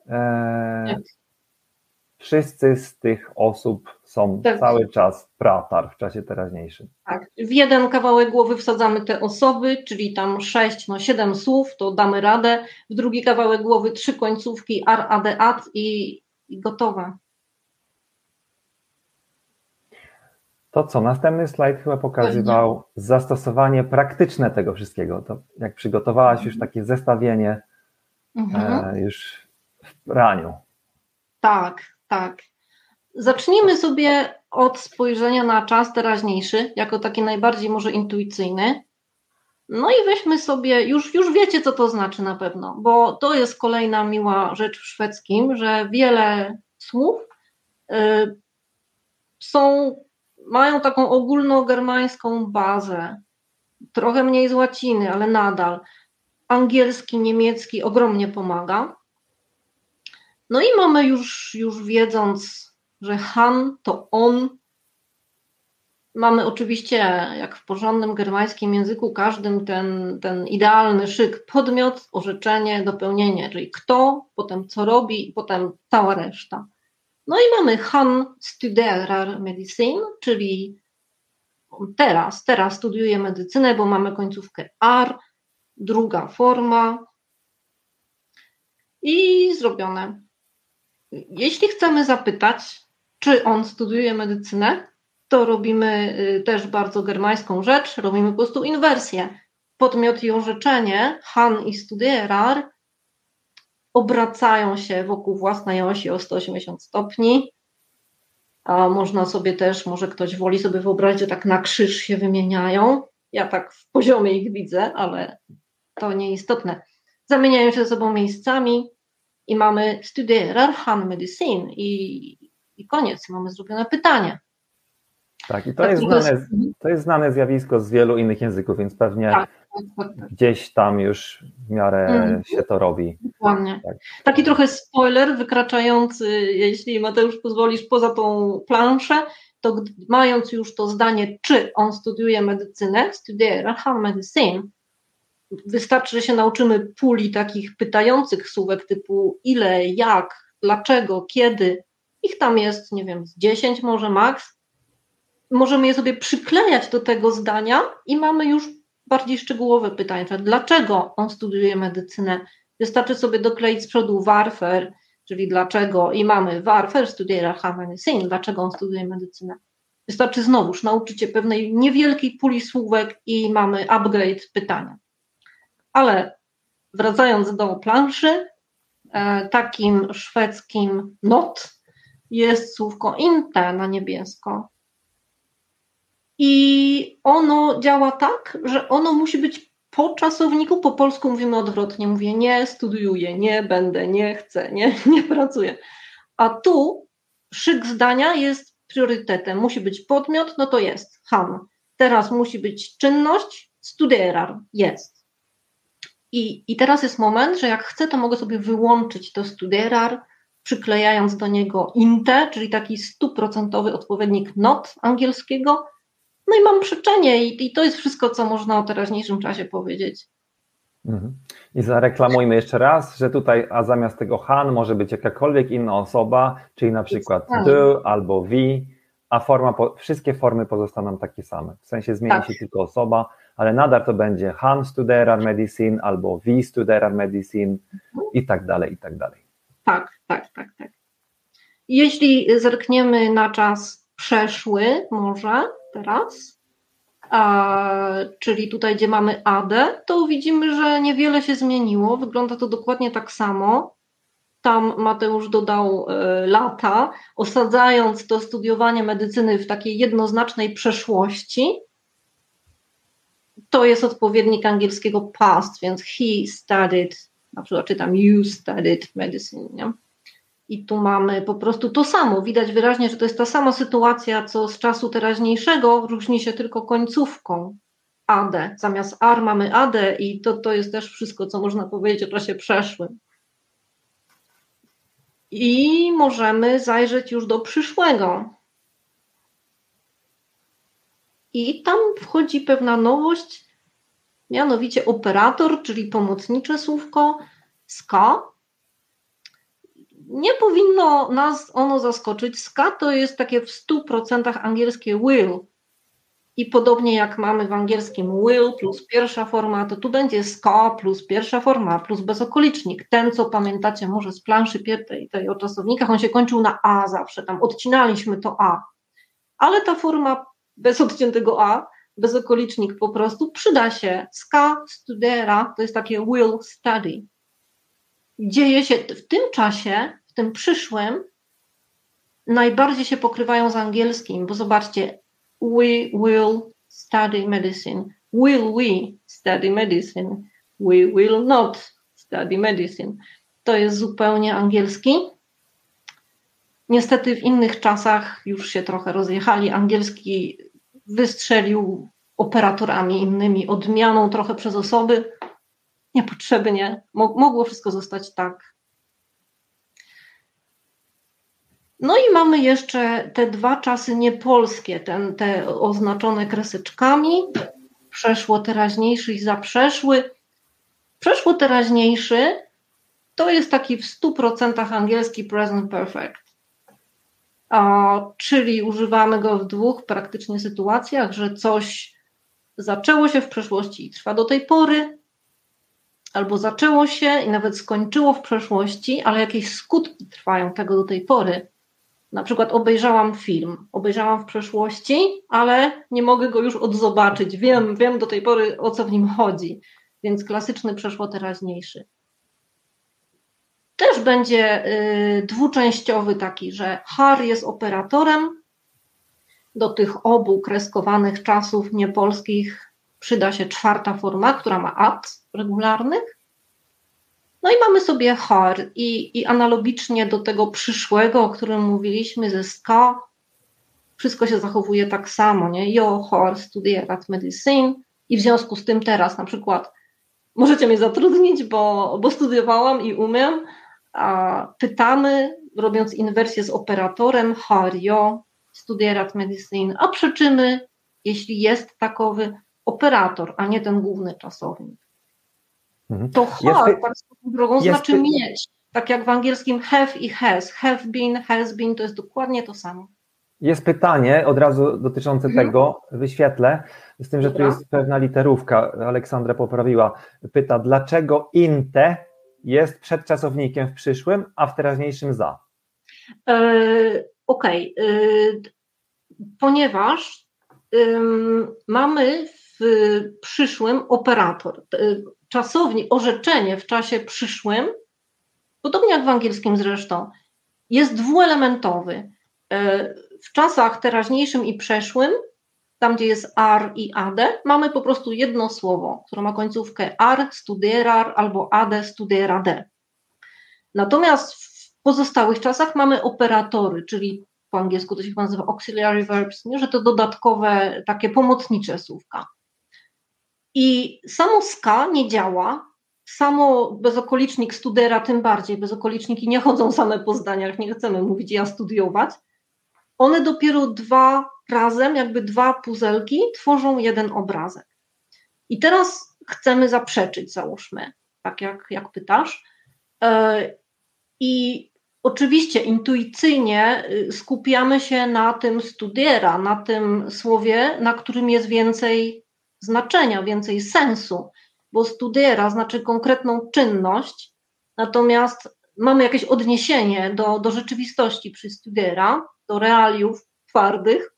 Speaker 2: e, wszyscy z tych osób są tak. cały czas pratar w czasie teraźniejszym.
Speaker 3: Tak. W jeden kawałek głowy wsadzamy te osoby, czyli tam sześć, no siedem słów, to damy radę. W drugi kawałek głowy trzy końcówki ar, ade, ad i, i gotowe.
Speaker 2: To co, następny slajd chyba pokazywał zastosowanie praktyczne tego wszystkiego. To jak przygotowałaś już takie zestawienie mhm. e, już w praniu.
Speaker 3: Tak, tak. Zacznijmy sobie od spojrzenia na czas teraźniejszy, jako taki najbardziej może intuicyjny. No i weźmy sobie, już, już wiecie, co to znaczy na pewno, bo to jest kolejna miła rzecz w szwedzkim, że wiele słów y, są, mają taką ogólnogermańską bazę, trochę mniej z łaciny, ale nadal. Angielski, niemiecki ogromnie pomaga. No i mamy już, już wiedząc, że Han to on, Mamy oczywiście, jak w porządnym germańskim języku, każdym ten, ten idealny szyk podmiot, orzeczenie, dopełnienie, czyli kto, potem co robi i potem cała reszta. No i mamy Han studerar medicin, czyli teraz, teraz studiuje medycynę, bo mamy końcówkę ar, druga forma i zrobione. Jeśli chcemy zapytać, czy on studiuje medycynę, to robimy y, też bardzo germańską rzecz, robimy po prostu inwersję. Podmiot i orzeczenie, han i studierar, obracają się wokół własnej osi o 180 stopni. A można sobie też, może ktoś woli sobie wyobrazić, że tak na krzyż się wymieniają. Ja tak w poziomie ich widzę, ale to nieistotne. Zamieniają się ze sobą miejscami i mamy studierar han medicin i, i koniec, mamy zrobione pytanie.
Speaker 2: Tak, i to, tak, jest znane, to jest znane zjawisko z wielu innych języków, więc pewnie tak. Gdzieś tam już w miarę mm. się to robi.
Speaker 3: Dokładnie. Tak. Taki trochę spoiler wykraczający, jeśli Mateusz pozwolisz, poza tą planszę, to mając już to zdanie, czy on studiuje medycynę, studiera han medicine, wystarczy, że się nauczymy puli takich pytających słówek typu ile, jak, dlaczego, kiedy, ich tam jest, nie wiem, z 10 może maks, możemy je sobie przyklejać do tego zdania i mamy już bardziej szczegółowe pytania. Dlaczego on studiuje medycynę? Wystarczy sobie dokleić z przodu warfer, czyli dlaczego, i mamy warfer studiera medicine, dlaczego on studiuje medycynę. Wystarczy znowuż nauczyć się pewnej niewielkiej puli słówek i mamy upgrade pytania. Ale wracając do planszy, e, takim szwedzkim not jest słówko inte na niebiesko. I ono działa tak, że ono musi być po czasowniku, po polsku mówimy odwrotnie. Mówię nie studiuję, nie będę, nie chcę, nie, (laughs) nie pracuję. A tu szyk zdania jest priorytetem. Musi być podmiot, no to jest han. Teraz musi być czynność, studierar, jest. I, I teraz jest moment, że jak chcę, to mogę sobie wyłączyć to studierar, przyklejając do niego inte, czyli taki stuprocentowy odpowiednik not angielskiego, no i mam przyczenie i, i to jest wszystko, co można o teraźniejszym czasie powiedzieć.
Speaker 2: Mhm. I zareklamujmy jeszcze raz, że tutaj, a zamiast tego han może być jakakolwiek inna osoba, czyli na przykład tak. do albo vi, a forma, wszystkie formy pozostaną takie same. W sensie zmieni tak. się tylko osoba, ale nadal to będzie han studerar medicine albo vi studerar medicine i tak dalej, i tak dalej.
Speaker 3: Tak, tak, tak, tak. Jeśli zerkniemy na czas przeszły, może, teraz, a, czyli tutaj, gdzie mamy AD, to widzimy, że niewiele się zmieniło. Wygląda to dokładnie tak samo. Tam Mateusz dodał y, lata, osadzając to studiowanie medycyny w takiej jednoznacznej przeszłości. To jest odpowiednik angielskiego past, więc he studied, na przykład czytam you studied medicine. Nie? I tu mamy po prostu to samo. Widać wyraźnie, że to jest ta sama sytuacja, co z czasu teraźniejszego, różni się tylko końcówką AD. Zamiast AR mamy AD i to, to jest też wszystko, co można powiedzieć o czasie przeszłym. I możemy zajrzeć już do przyszłego. I tam wchodzi pewna nowość, mianowicie operator, czyli pomocnicze słówko ska, nie powinno nas ono zaskoczyć. Ska to jest takie w 100% angielskie will. I podobnie jak mamy w angielskim will plus pierwsza forma, to tu będzie ska plus pierwsza forma plus bezokolicznik. Ten, co pamiętacie może z planszy tej, tej o czasownikach, on się kończył na a zawsze, tam odcinaliśmy to a. Ale ta forma bez odciętego a, bezokolicznik po prostu przyda się. Ska studera to jest takie will study dzieje się w tym czasie, w tym przyszłym, najbardziej się pokrywają z angielskim, bo zobaczcie, we will study medicine, will we study medicine, we will not study medicine. To jest zupełnie angielski. Niestety w innych czasach już się trochę rozjechali. Angielski wystrzelił operatorami innymi, odmianą trochę przez osoby. Niepotrzebnie. Mogło wszystko zostać tak. No i mamy jeszcze te dwa czasy niepolskie, ten, te oznaczone kreseczkami, przeszło teraźniejszy i zaprzeszły. Przeszło teraźniejszy to jest taki w 100% angielski present perfect. A, czyli używamy go w dwóch praktycznie sytuacjach, że coś zaczęło się w przeszłości i trwa do tej pory, albo zaczęło się i nawet skończyło w przeszłości, ale jakieś skutki trwają tego do tej pory. Na przykład obejrzałam film, obejrzałam w przeszłości, ale nie mogę go już odzobaczyć. Wiem, wiem do tej pory o co w nim chodzi, więc klasyczny przeszło-teraźniejszy. Też będzie y, dwuczęściowy taki, że Har jest operatorem. Do tych obu kreskowanych czasów niepolskich przyda się czwarta forma, która ma at regularnych. No i mamy sobie har i, i analogicznie do tego przyszłego, o którym mówiliśmy ze ska, wszystko się zachowuje tak samo, nie? Jo, har studierat medicine i w związku z tym teraz na przykład możecie mnie zatrudnić, bo, bo studiowałam i umiem, a pytamy, robiąc inwersję z operatorem, har jo studierat medicine, a przeczymy, jeśli jest takowy operator, a nie ten główny czasownik. Mhm. To have, jest, swoją drogą, jest, znaczy mieć. Tak jak w angielskim have i has. Have been, has been, to jest dokładnie to samo.
Speaker 2: Jest pytanie od razu dotyczące mhm. tego, wyświetlę, z tym, że Dobra. tu jest pewna literówka, Aleksandra poprawiła. Pyta, dlaczego inte jest przed czasownikiem w przyszłym, a w teraźniejszym za?
Speaker 3: Yy, Okej, okay. yy, ponieważ yy, mamy w przyszłym operator. Czasownik, orzeczenie w czasie przyszłym, podobnie jak w angielskim zresztą, jest dwuelementowy. E, w czasach teraźniejszym i przeszłym, tam gdzie jest ar i ade, mamy po prostu jedno słowo, które ma końcówkę ar, studierar albo ade, studierade. Natomiast w pozostałych czasach mamy operatory, czyli po angielsku to się nazywa auxiliary verbs, nie? że to dodatkowe, takie pomocnicze słówka. I samo ska nie działa, samo bezokolicznik studera tym bardziej, bezokoliczniki nie chodzą same po zdaniach, nie chcemy mówić ja studiować. One dopiero dwa razem, jakby dwa puzelki, tworzą jeden obrazek. I teraz chcemy zaprzeczyć, załóżmy, tak jak, jak pytasz. E, I oczywiście intuicyjnie y, skupiamy się na tym studiera, na tym słowie, na którym jest więcej znaczenia, więcej sensu, bo studiera znaczy konkretną czynność, natomiast mamy jakieś odniesienie do, do rzeczywistości przy studiera, do realiów twardych,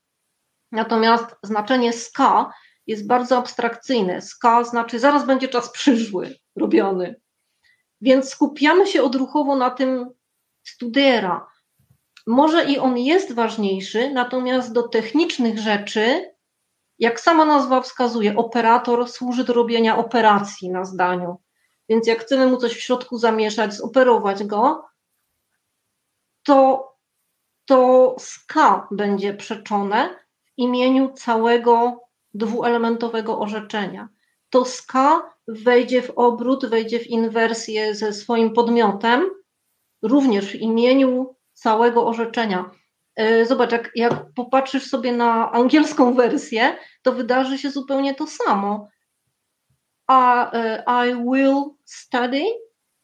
Speaker 3: natomiast znaczenie ska jest bardzo abstrakcyjne. Ska znaczy zaraz będzie czas przyszły robiony. Więc skupiamy się odruchowo na tym studiera. Może i on jest ważniejszy, natomiast do technicznych rzeczy jak sama nazwa wskazuje, operator służy do robienia operacji na zdaniu. Więc jak chcemy mu coś w środku zamieszać, zoperować go, to, to ska będzie przeczone w imieniu całego dwuelementowego orzeczenia. To ska wejdzie w obrót, wejdzie w inwersję ze swoim podmiotem, również w imieniu całego orzeczenia. E, zobacz, jak, jak popatrzysz sobie na angielską (laughs) wersję, to wydarzy się zupełnie to samo. A, e, I will study,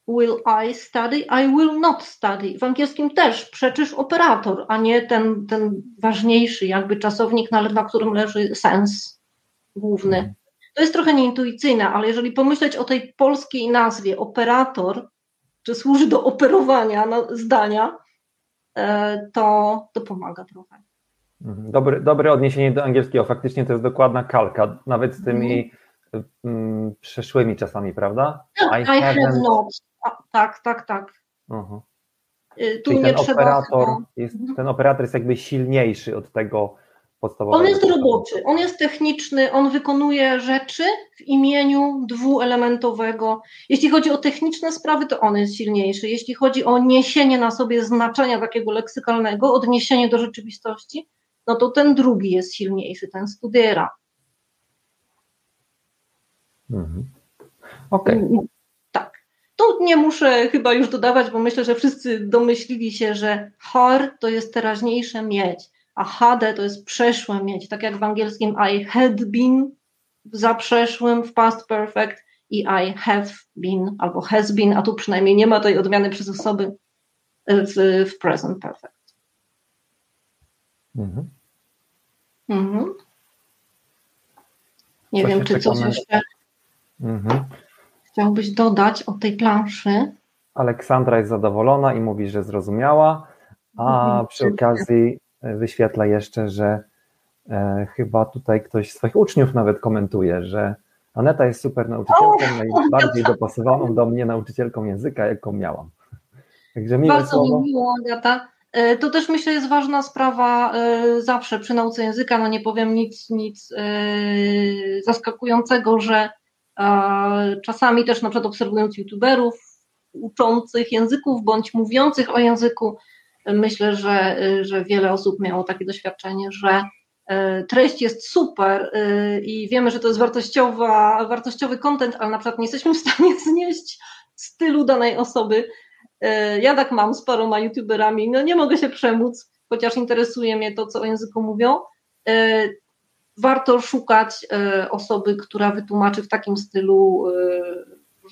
Speaker 3: will I study, I will not study. W angielskim też przeczysz operator, a nie ten, ten ważniejszy jakby czasownik, na którym leży sens główny. To jest trochę nieintuicyjne, ale jeżeli pomyśleć o tej polskiej nazwie operator, czy służy do operowania zdania, to, to pomaga trochę.
Speaker 2: Mhm. Dobre, dobre odniesienie do angielskiego. Faktycznie to jest dokładna kalka, nawet z tymi mm. mm przeszłymi czasami, prawda?
Speaker 3: I, I have not. A, tak, tak, tak. Uh -huh.
Speaker 2: Tu Czyli nie ten trzeba. Operator jest, mhm. ten operator jest jakby silniejszy od tego podstawowego.
Speaker 3: On jest roboczy, on jest techniczny, on wykonuje rzeczy w imieniu dwuelementowego. Jeśli chodzi o techniczne sprawy, to on jest silniejszy. Jeśli chodzi o niesienie na sobie znaczenia takiego leksykalnego, odniesienie do rzeczywistości, no to ten drugi jest silniejszy, ten studiera.
Speaker 2: Mhm. Okej. Okay.
Speaker 3: Tak. Tu nie muszę chyba już dodawać, bo myślę, że wszyscy domyślili się, że har to jest teraźniejsze mieć, a had to jest przeszłe mieć, tak jak w angielskim I had been w zaprzeszłym, w past perfect i I have been albo has been, a tu przynajmniej nie ma tej odmiany przez osoby w, w present perfect. Mhm. Mhm. Nie wiem, czy coś jeszcze mhm. chciałbyś dodać o tej planszy.
Speaker 2: Aleksandra jest zadowolona i mówi, że zrozumiała, a mhm. przy okazji e, wyświetla jeszcze, że e, chyba tutaj ktoś z swoich uczniów nawet komentuje, że Aneta jest super nauczycielką, najbardziej dopasowaną do mnie nauczycielką języka, jaką miałam.
Speaker 3: Także miłe Bardzo słowo. mi miło, Agata. E, to też myślę jest ważna sprawa e, zawsze przy nauce języka, no nie powiem nic, nic e, zaskakującego, że czasami też na przykład obserwując youtuberów uczących języków bądź mówiących o języku, myślę, że, że wiele osób miało takie doświadczenie, że treść jest super i wiemy, że to jest wartościowa, wartościowy content, ale na przykład nie jesteśmy w stanie (laughs) znieść stylu danej osoby, ja tak mam z paroma youtuberami, no nie mogę się przemóc, chociaż interesuje mnie to, co o języku mówią. Warto szukać osoby, która wytłumaczy w takim stylu,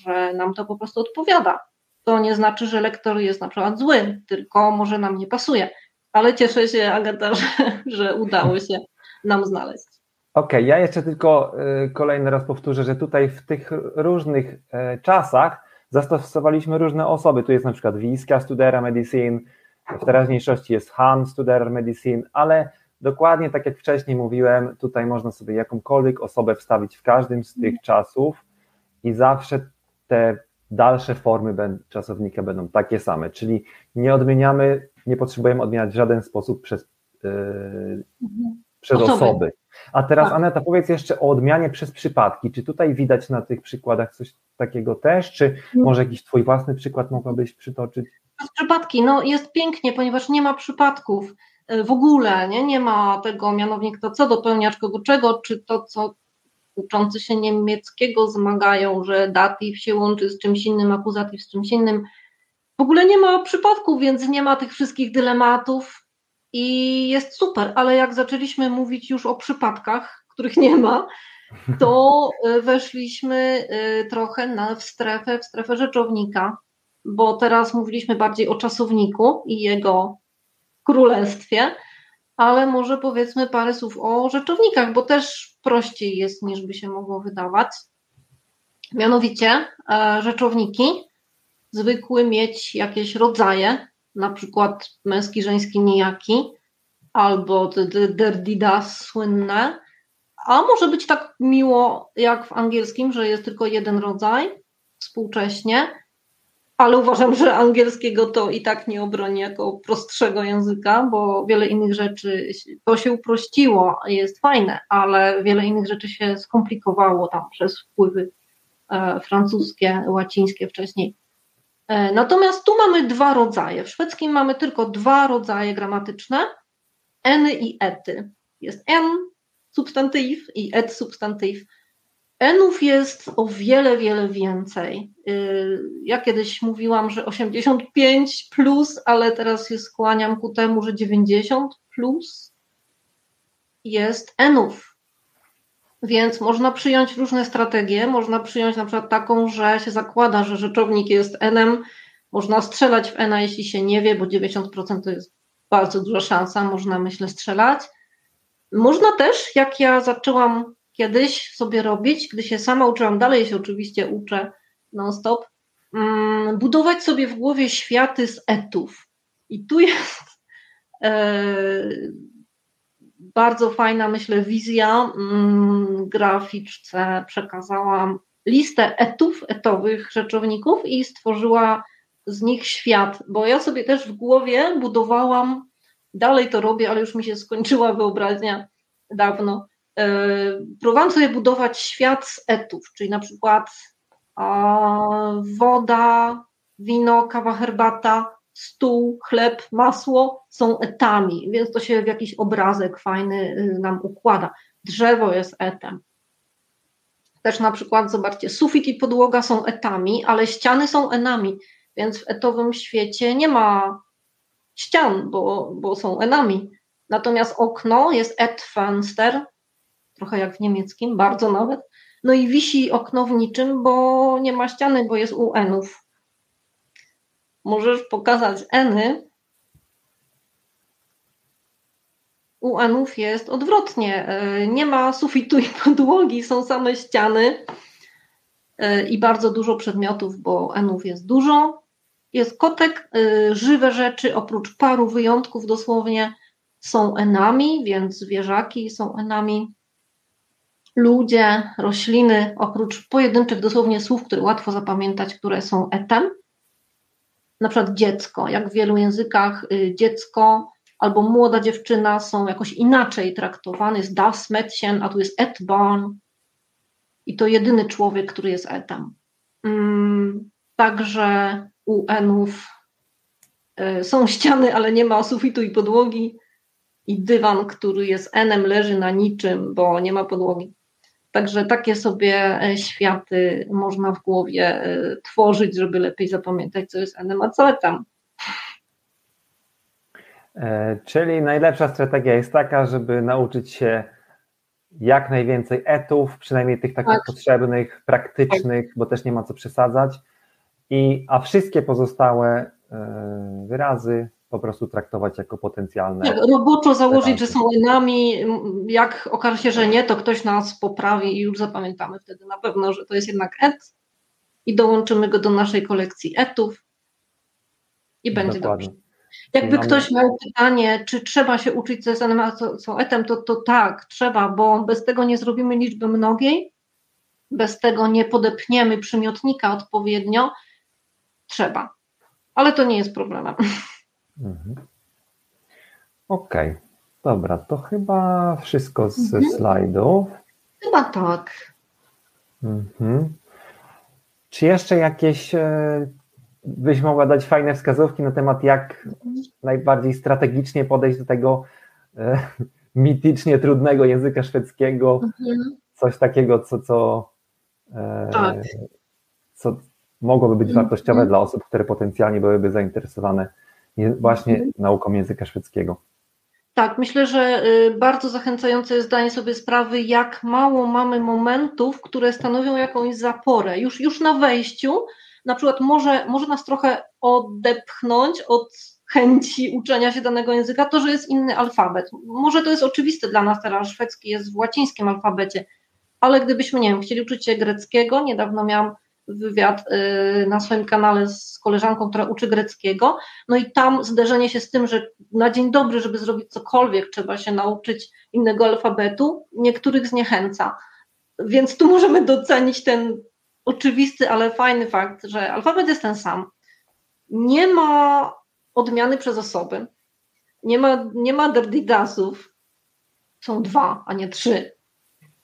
Speaker 3: że nam to po prostu odpowiada. To nie znaczy, że lektor jest na przykład zły, tylko może nam nie pasuje. Ale cieszę się, Agata, że, że udało się nam znaleźć.
Speaker 2: Okej, okay, ja jeszcze tylko kolejny raz powtórzę, że tutaj w tych różnych czasach zastosowaliśmy różne osoby. Tu jest na przykład Wiska Studera Medicine, w teraźniejszości jest Han Studer Medicine, ale dokładnie tak jak wcześniej mówiłem, tutaj można sobie jakąkolwiek osobę wstawić w każdym z tych czasów i zawsze te dalsze formy czasownika będą takie same, czyli nie odmieniamy, nie potrzebujemy odmieniać w żaden sposób przez, yy, przez osoby. osoby. A teraz tak. Aneta, powiedz jeszcze o odmianie przez przypadki. Czy tutaj widać na tych przykładach coś takiego też, czy no. może jakiś twój własny przykład mogłabyś przytoczyć?
Speaker 3: Przez przypadki, no jest pięknie, ponieważ nie ma przypadków e, w ogóle, nie, nie ma tego mianownik to co, dopełniacz kogo czego, czy to co uczący się niemieckiego zmagają, że datyw się łączy z czymś innym, akuzatyw z czymś innym. W ogóle nie ma przypadków, więc nie ma tych wszystkich dylematów, i jest super, ale jak zaczęliśmy mówić już o przypadkach, których nie ma, to e, weszliśmy e, trochę na, w strefę, w strefę rzeczownika, bo teraz mówiliśmy bardziej o czasowniku i jego królestwie, ale może powiedzmy parę słów o rzeczownikach, bo też prościej jest niż by się mogło wydawać. Mianowicie e, rzeczowniki zwykły mieć jakieś rodzaje, na przykład męski, żeński, nijaki, albo derdidas słynne, a może być tak miło jak w angielskim, że jest tylko jeden rodzaj współcześnie, ale uważam, że angielskiego to i tak nie obroni jako prostszego języka, bo wiele innych rzeczy to się uprościło, jest fajne, ale wiele innych rzeczy się skomplikowało tam przez wpływy e, francuskie, łacińskie wcześniej. E, natomiast tu mamy dwa rodzaje. W szwedzkim mamy tylko dwa rodzaje gramatyczne, eny i ety. Jest en substantyw i et substantyw. Enów jest o wiele, wiele więcej. E, ja kiedyś mówiłam, że 85 plus, ale teraz się skłaniam ku temu, że 90 plus jest enów. Więc można przyjąć różne strategie. Można przyjąć na przykład taką, że się zakłada, że rzeczownik jest N-em. Można strzelać w N, jeśli się nie wie, bo 90% to jest bardzo duża szansa. Można, myślę, strzelać. Można też, jak ja zaczęłam kiedyś sobie robić, gdy się sama uczyłam, dalej się oczywiście uczę non-stop, mm, budować sobie w głowie światy z etów. I tu jest. Yy, bardzo fajna, myślę, wizja. Mm, graficzce przekazałam listę etów, etowych rzeczowników i stworzyła z nich świat, bo ja sobie też w głowie budowałam, dalej to robię, ale już mi się skończyła wyobraźnia dawno. E, próbowałam sobie budować świat z etów, czyli na przykład woda, wino, kawa, herbata, stół, chleb, masło są etami, więc to się w jakiś obrazek fajny y, nam układa. Drzewo jest etem. Też na przykład, zobaczcie, sufit i podłoga są etami, ale ściany są enami, więc w etowym świecie nie ma ścian, bo, bo są enami. Natomiast okno jest et Fenster, trochę jak w niemieckim, bardzo nawet. No i wisi okno w niczym, bo nie ma ściany, bo jest u enów. Możesz pokazać eny. U enów jest odwrotnie. E, nie ma sufitu i podłogi, są same ściany e, i bardzo dużo przedmiotów, bo enów jest dużo. Jest kotek, e, żywe rzeczy, oprócz paru wyjątków dosłownie są enami, więc zwierzaki są enami. Ludzie, rośliny, oprócz pojedynczych dosłownie słów, które łatwo zapamiętać, które są etem. Na przykład dziecko, jak w wielu językach y, dziecko albo młoda dziewczyna są jakoś inaczej traktowane, jest das Mädchen, a tu jest et barn i to jedyny człowiek, który jest etem. Mm, także u enów y, są ściany, ale nie ma sufitu i podłogi i dywan, który jest enem, leży na niczym, bo nie ma podłogi. Także takie sobie e, światy można w głowie e, tworzyć, żeby lepiej zapamiętać, co jest enem, a co tam.
Speaker 2: E, czyli najlepsza strategia jest taka, żeby nauczyć się jak najwięcej etów, przynajmniej tych takich tak. potrzebnych, praktycznych, bo też nie ma co przesadzać. I, a wszystkie pozostałe wyrazy po prostu traktować jako potencjalne.
Speaker 3: Tak, roboczo założyć, że są enami, jak okaże się, że nie, to ktoś nas poprawi i już zapamiętamy wtedy na pewno, że to jest jednak et i dołączymy go do naszej kolekcji etów i będzie Dokładnie. dobrze. Jakby Mamy... ktoś miał pytanie, czy trzeba się uczyć co etem, to, to tak, trzeba, bo bez tego nie zrobimy liczby mnogiej, bez tego nie podepniemy przymiotnika odpowiednio, trzeba. Ale to nie jest problemem. Mhm.
Speaker 2: Okej, okay. dobra, to chyba wszystko z mhm. slajdów.
Speaker 3: Chyba tak.
Speaker 2: Mhm. Czy jeszcze jakieś e, byś mogła dać fajne wskazówki na temat, jak najbardziej strategicznie podejść do tego e, (laughs) mitycznie trudnego języka szwedzkiego? Mhm. Coś takiego, co, co, e, tak. co mogłoby być mhm. wartościowe dla osób, które potencjalnie byłyby zainteresowane właśnie mhm. nauką języka szwedzkiego.
Speaker 3: Tak, myślę, że y, bardzo zachęcające jest zdanie sobie sprawy, jak mało mamy momentów, które stanowią jakąś zaporę. Już, już na wejściu, na przykład może, może nas trochę odepchnąć od chęci uczenia się danego języka, to, że jest inny alfabet. Może to jest oczywiste dla nas teraz, szwedzki jest w łacińskim alfabecie, ale gdybyśmy, nie wiem, chcieli uczyć się greckiego, niedawno miałam wywiad y, na swoim kanale z koleżanką, która uczy greckiego. No i tam zderzenie się z tym, że na dzień dobry, żeby zrobić cokolwiek, trzeba się nauczyć innego alfabetu, niektórych zniechęca. Więc tu możemy docenić ten oczywisty, ale fajny fakt, że alfabet jest ten sam. Nie ma odmiany przez osoby, nie ma, nie ma derdidasów, są dwa, a nie trzy.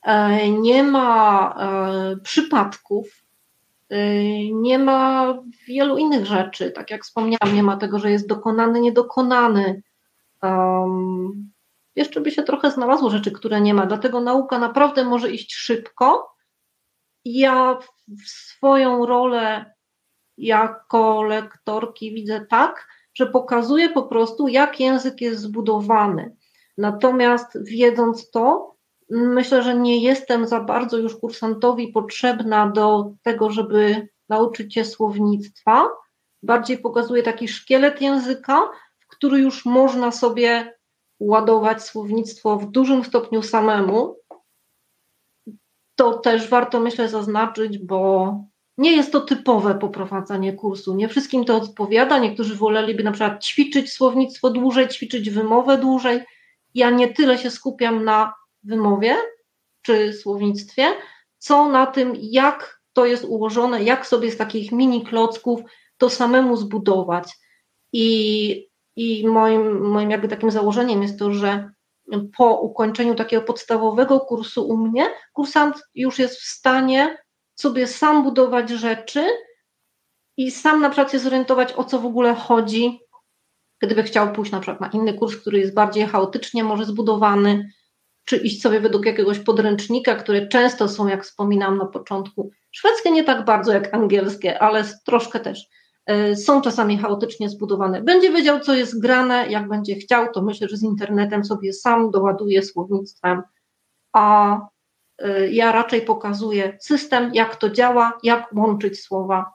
Speaker 3: E, nie ma e, przypadków, nie ma wielu innych rzeczy, tak jak wspomniałam, nie ma tego, że jest dokonany, niedokonany. Um, jeszcze by się trochę znalazło rzeczy, które nie ma, dlatego nauka naprawdę może iść szybko. Ja swoją rolę jako lektorki widzę tak, że pokazuję po prostu, jak język jest zbudowany. Natomiast wiedząc to, Myślę, że nie jestem za bardzo już kursantowi potrzebna do tego, żeby nauczyć się słownictwa. Bardziej pokazuje taki szkielet języka, w który już można sobie ładować słownictwo w dużym stopniu samemu. To też warto, myślę, zaznaczyć, bo nie jest to typowe poprowadzanie kursu. Nie wszystkim to odpowiada. Niektórzy woleliby na przykład ćwiczyć słownictwo dłużej, ćwiczyć wymowę dłużej. Ja nie tyle się skupiam na wymowie czy słownictwie, co na tym, jak to jest ułożone, jak sobie z takich mini klocków to samemu zbudować. I, i moim, moim jakby takim założeniem jest to, że po ukończeniu takiego podstawowego kursu u mnie, kursant już jest w stanie sobie sam budować rzeczy i sam na przykład się zorientować, o co w ogóle chodzi, gdyby chciał pójść na przykład na inny kurs, który jest bardziej chaotycznie może zbudowany, czy iść sobie według jakiegoś podręcznika, które często są, jak wspominałam na początku, szwedzkie nie tak bardzo jak angielskie, ale troszkę też e, są czasami chaotycznie zbudowane. Będzie wiedział, co jest grane, jak będzie chciał, to myślę, że z internetem sobie sam doładuje słownictwem, a e, ja raczej pokazuję system, jak to działa, jak łączyć słowa,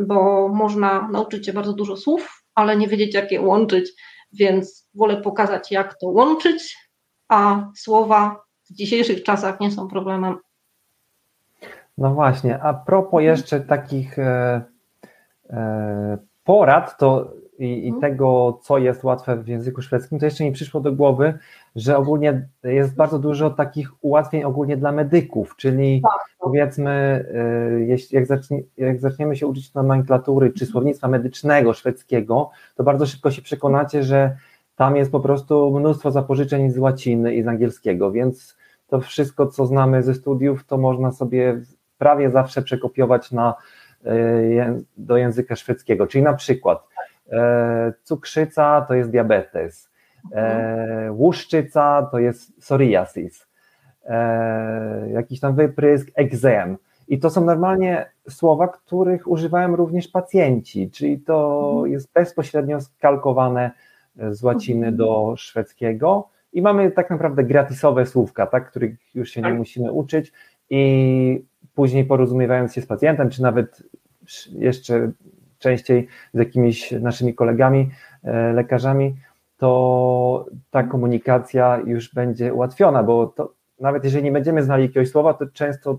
Speaker 3: bo można nauczyć się bardzo dużo słów, ale nie wiedzieć, jak je łączyć, więc wolę pokazać, jak to łączyć, a słowa w dzisiejszych czasach nie są problemem.
Speaker 2: No właśnie, a propos mhm. jeszcze takich e, e, porad, to i, i mhm. tego, co jest łatwe w języku szwedzkim, to jeszcze mi przyszło do głowy, że ogólnie jest bardzo dużo takich ułatwień ogólnie dla medyków, czyli tak, tak. powiedzmy, jeśli, jak, zacznie, jak zaczniemy się uczyć nomenklatury czy słownictwa medycznego szwedzkiego, to bardzo szybko się przekonacie, że tam jest po prostu mnóstwo zapożyczeń z łaciny i z angielskiego, więc to wszystko, co znamy ze studiów, to można sobie prawie zawsze przekopiować na, y, do języka szwedzkiego, czyli na przykład E, cukrzyca to jest diabetes, e, łuszczyca to jest psoriasis, e, jakiś tam wyprysk, egzem. I to są normalnie słowa, których używają również pacjenci, czyli to mhm. jest bezpośrednio skalkowane z łaciny do szwedzkiego i mamy tak naprawdę gratisowe słówka, tak, których już się nie tak. musimy uczyć i później porozumiewając się z pacjentem, czy nawet jeszcze częściej z jakimiś naszymi kolegami, e, lekarzami, to ta komunikacja już będzie ułatwiona, bo to, nawet jeżeli nie będziemy znali jakiegoś słowa, to często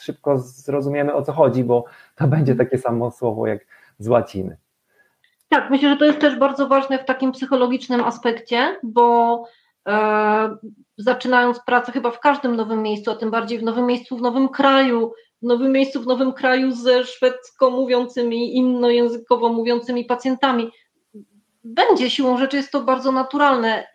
Speaker 2: szybko zrozumiemy o co chodzi, bo to (laughs) będzie takie samo słowo jak z łaciny.
Speaker 3: Tak, myślę, że to jest też bardzo ważne w takim psychologicznym aspekcie, bo e, zaczynając pracę chyba w każdym nowym miejscu, a tym bardziej w nowym miejscu, w nowym kraju, w nowym miejscu, w nowym kraju ze szwedzko mówiącymi, innojęzykowo mówiącymi pacjentami. Będzie siłą rzeczy, jest to bardzo naturalne,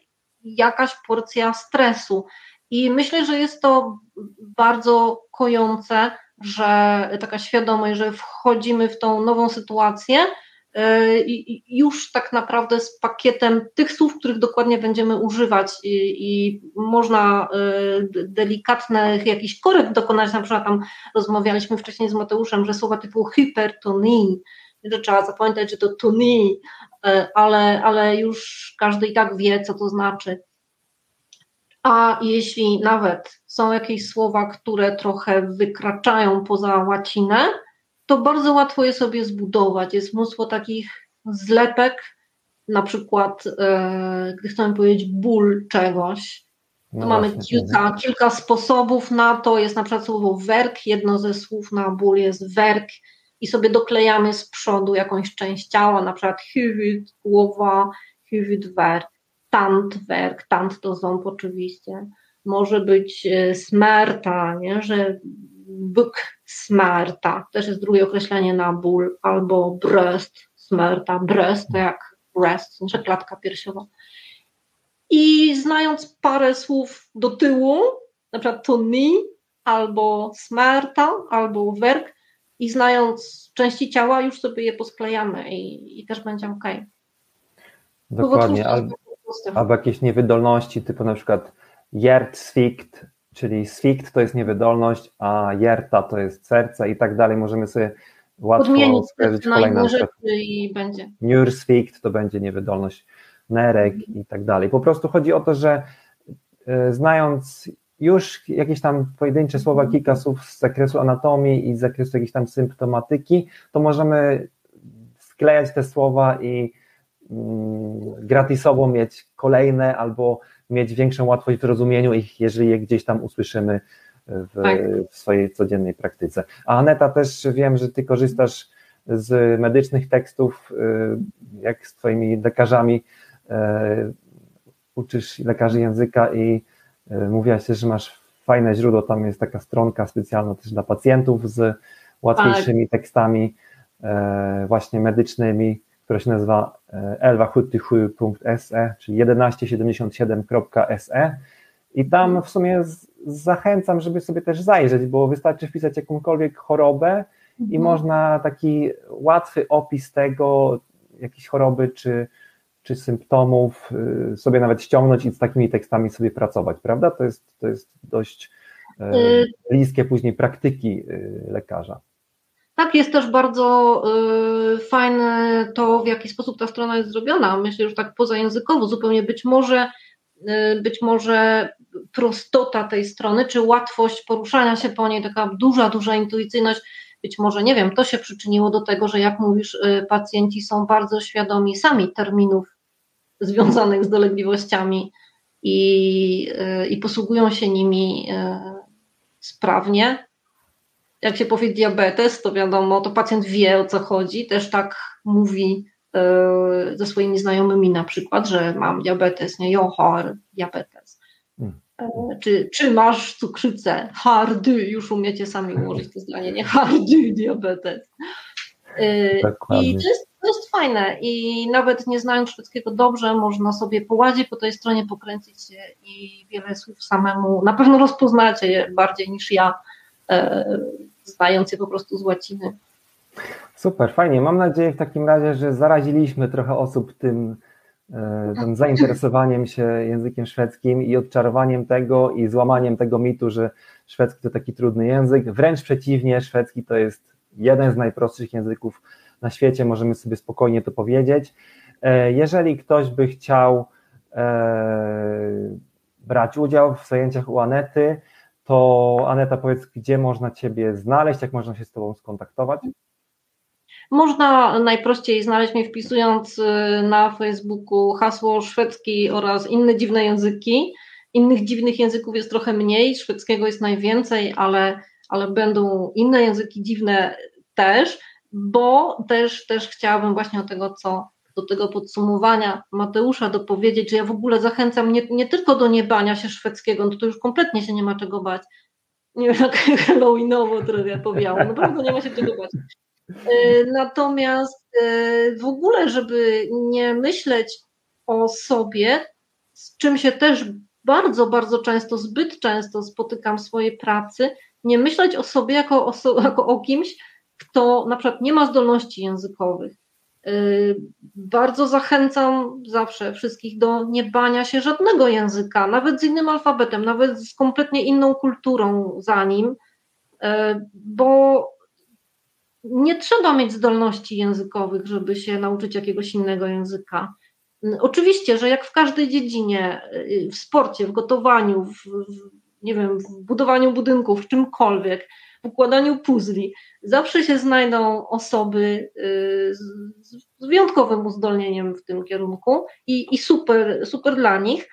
Speaker 3: jakaś porcja stresu. I myślę, że jest to bardzo kojące, że taka świadomość, że wchodzimy w tą nową sytuację E, już tak naprawdę z pakietem tych słów, których dokładnie będziemy używać i, i można e, delikatnych jakichś korekt dokonać, na przykład tam rozmawialiśmy wcześniej z Mateuszem, że słowa typu hypertonii, że trzeba zapamiętać, że to toni, e, ale, ale już każdy i tak wie, co to znaczy. A jeśli nawet są jakieś słowa, które trochę wykraczają poza łacinę, to bardzo łatwo je sobie zbudować. Jest mnóstwo takich zlepek, na przykład, e, gdy chcemy powiedzieć ból czegoś, to no mamy kilka, kilka sposobów na to. Jest na przykład słowo werk, jedno ze słów na ból jest werk i sobie doklejamy z przodu jakąś część ciała, na przykład huvud, głowa, huvudwerk, tantwerk, tant to ząb oczywiście. Może być e, smerta, nie? że byk smerta, też jest drugie określenie na ból, albo breast smerta, breast to jak breast, znaczy klatka piersiowa. I znając parę słów do tyłu, na przykład to ni, albo smerta, albo werk, i znając części ciała, już sobie je posklejamy i, i też będzie ok.
Speaker 2: Dokładnie, albo, albo jakieś niewydolności, typu na przykład Jertsvikt, czyli sfikt to jest niewydolność, a jerta to jest serce i tak dalej. Możemy sobie łatwo
Speaker 3: Podmienić skojarzyć kolejne rzeczy i będzie.
Speaker 2: Nursfikt to będzie niewydolność nerek mhm. i tak dalej. Po prostu chodzi o to, że e, znając już jakieś tam pojedyncze słowa, mhm. kilka słów z zakresu anatomii i z zakresu jakiejś tam symptomatyki, to możemy sklejać te słowa i gratisowo mieć kolejne albo mieć większą łatwość w rozumieniu ich, jeżeli je gdzieś tam usłyszymy w, tak. w swojej codziennej praktyce. A Aneta też wiem, że ty korzystasz z medycznych tekstów, y, jak z twoimi lekarzami, y, uczysz lekarzy języka i y, mówiłaś też, że masz fajne źródło, tam jest taka stronka specjalna też dla pacjentów z łatwiejszymi tak. tekstami. właśnie medycznymi, która się nazywa elwahuttyhu.se, czyli 1177.se i tam w sumie zachęcam, żeby sobie też zajrzeć, bo wystarczy wpisać jakąkolwiek chorobę i mhm. można taki łatwy opis tego, jakiejś choroby czy, czy symptomów y, sobie nawet ściągnąć i z takimi tekstami sobie pracować, prawda? To jest, to jest dość e, y- bliskie później praktyki y, lekarza.
Speaker 3: Tak, jest też bardzo y, fajne to, w jaki sposób ta strona jest zrobiona. Myślę, że tak pozajęzykowo, zupełnie być może, y, być może prostota tej strony, czy łatwość poruszania się po niej, taka duża, duża intuicyjność, być może, nie wiem, to się przyczyniło do tego, że jak mówisz, y, pacjenci są bardzo świadomi sami terminów związanych z dolegliwościami i, y, i posługują się nimi y, sprawnie. Jak się powie diabetes, to wiadomo, to pacjent wie o co chodzi, też tak mówi ze swoimi znajomymi na przykład, że mam diabetes, nie, johar, diabetes. Hmm. E, czy, czy masz cukrzycę? Hardy, już umiecie sami ułożyć to zdanie, nie? Hardy diabetes. E, Dokładnie. I to jest, to jest fajne i nawet nie znając szwedzkiego dobrze, można sobie połazić po tej stronie, pokręcić się i wiele słów samemu, na pewno rozpoznacie je bardziej niż ja, e, znając je po prostu z łaciny.
Speaker 2: Super, fajnie. Mam nadzieję w takim razie, że zaraziliśmy trochę osób tym, E, tym zainteresowaniem się językiem szwedzkim i odczarowaniem tego i złamaniem tego mitu, że szwedzki to taki trudny język. Wręcz przeciwnie, szwedzki to jest jeden z najprostszych języków na świecie, możemy sobie spokojnie to powiedzieć. E, jeżeli ktoś by chciał e, brać udział w zajęciach u Anety, to Aneta powiedz, gdzie można Ciebie znaleźć, jak można się z Tobą skontaktować?
Speaker 3: Można najprościej znaleźć mnie wpisując y, na Facebooku hasło szwedzki oraz inne dziwne języki. Innych dziwnych języków jest trochę mniej, szwedzkiego jest najwięcej, ale, ale będą inne języki dziwne też, bo też, też chciałabym właśnie do tego, co do tego podsumowania Mateusza dopowiedzieć, że ja w ogóle zachęcam nie, nie tylko do niebania się szwedzkiego, no to już kompletnie się nie ma czego bać. Nie wiem, (laughs) jak Halloweenowo trochę ja powiałam, naprawdę nie ma się czego bać. E, natomiast e, w ogóle, żeby nie myśleć o sobie, z czym się też bardzo, bardzo często, zbyt często spotykam w swojej pracy, nie myśleć o sobie jako jako o kimś, kto na przykład nie ma zdolności językowych. E, bardzo zachęcam zawsze wszystkich do nie bania się żadnego języka, nawet z innym alfabetem, nawet z kompletnie inną kulturą za nim, bo nie trzeba mieć zdolności językowych, żeby się nauczyć jakiegoś innego języka. Oczywiście, że jak w każdej dziedzinie, y, w sporcie, w gotowaniu, w, w, nie wiem, w budowaniu budynków, w czymkolwiek, układaniu puzli, zawsze się znajdą osoby y, z, wyjątkowym uzdolnieniem w tym kierunku i, i super, super dla nich,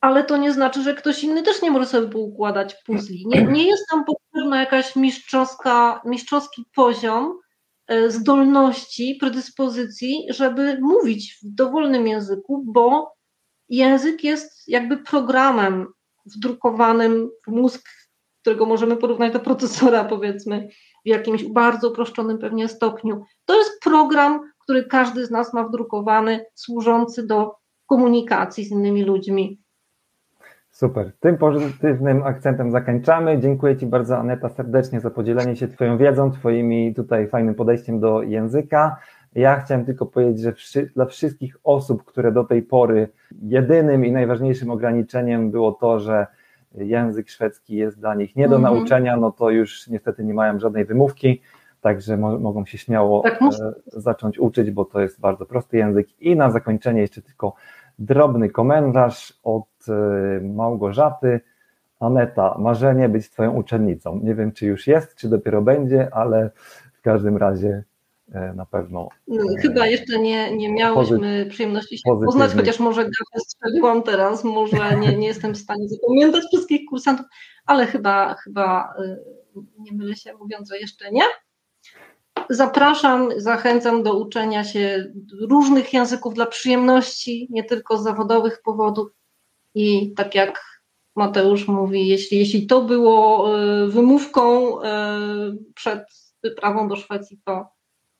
Speaker 3: ale to nie znaczy, że ktoś inny też nie może sobie poukładać puzli. Nie, nie jest tam potrzebna jakaś mistrzowska, mistrzowski poziom e, zdolności, predyspozycji, żeby mówić w dowolnym języku, bo język jest jakby programem wdrukowanym w mózg, którego możemy porównać do procesora, powiedzmy, w jakimś bardzo uproszczonym pewnie stopniu. To jest program, który każdy z nas ma wdrukowany, służący do komunikacji z innymi ludźmi.
Speaker 2: Super. Tym pozytywnym akcentem zakończamy. Dziękuję Ci bardzo, Aneta, serdecznie za podzielenie się Twoją wiedzą, Twoimi tutaj fajnym podejściem do języka. Ja chciałem tylko powiedzieć, że dla wszystkich osób, które do tej pory jedynym i najważniejszym ograniczeniem było to, że język szwedzki jest dla nich nie do -hmm. nauczenia, no to już niestety nie mają żadnej wymówki, także mo mogą się śmiało tak, e, zacząć uczyć, bo to jest bardzo prosty język. I na zakończenie jeszcze tylko drobny komentarz od e, Małgorzaty. Aneta, marzenie być Twoją uczennicą. Nie wiem, czy już jest, czy dopiero będzie, ale w każdym razie na pewno.
Speaker 3: No, chyba jeszcze nie, nie miałyśmy przyjemności się poznać, chociaż może gafę strzeliłam teraz, może nie, nie jestem w stanie zapamiętać wszystkich kursantów, ale chyba, chyba e, nie mylę się mówiąc, że jeszcze nie. Zapraszam, zachęcam do uczenia się różnych języków dla przyjemności, nie tylko z zawodowych powodów. I tak jak Mateusz mówi, jeśli, jeśli to było e, wymówką e, przed wyprawą do Szwecji, to,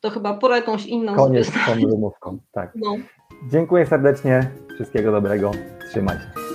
Speaker 3: to chyba pora jakąś inną
Speaker 2: Koniec z tą wymówką, tak. No. Dziękuję serdecznie, wszystkiego dobrego, trzymaj się.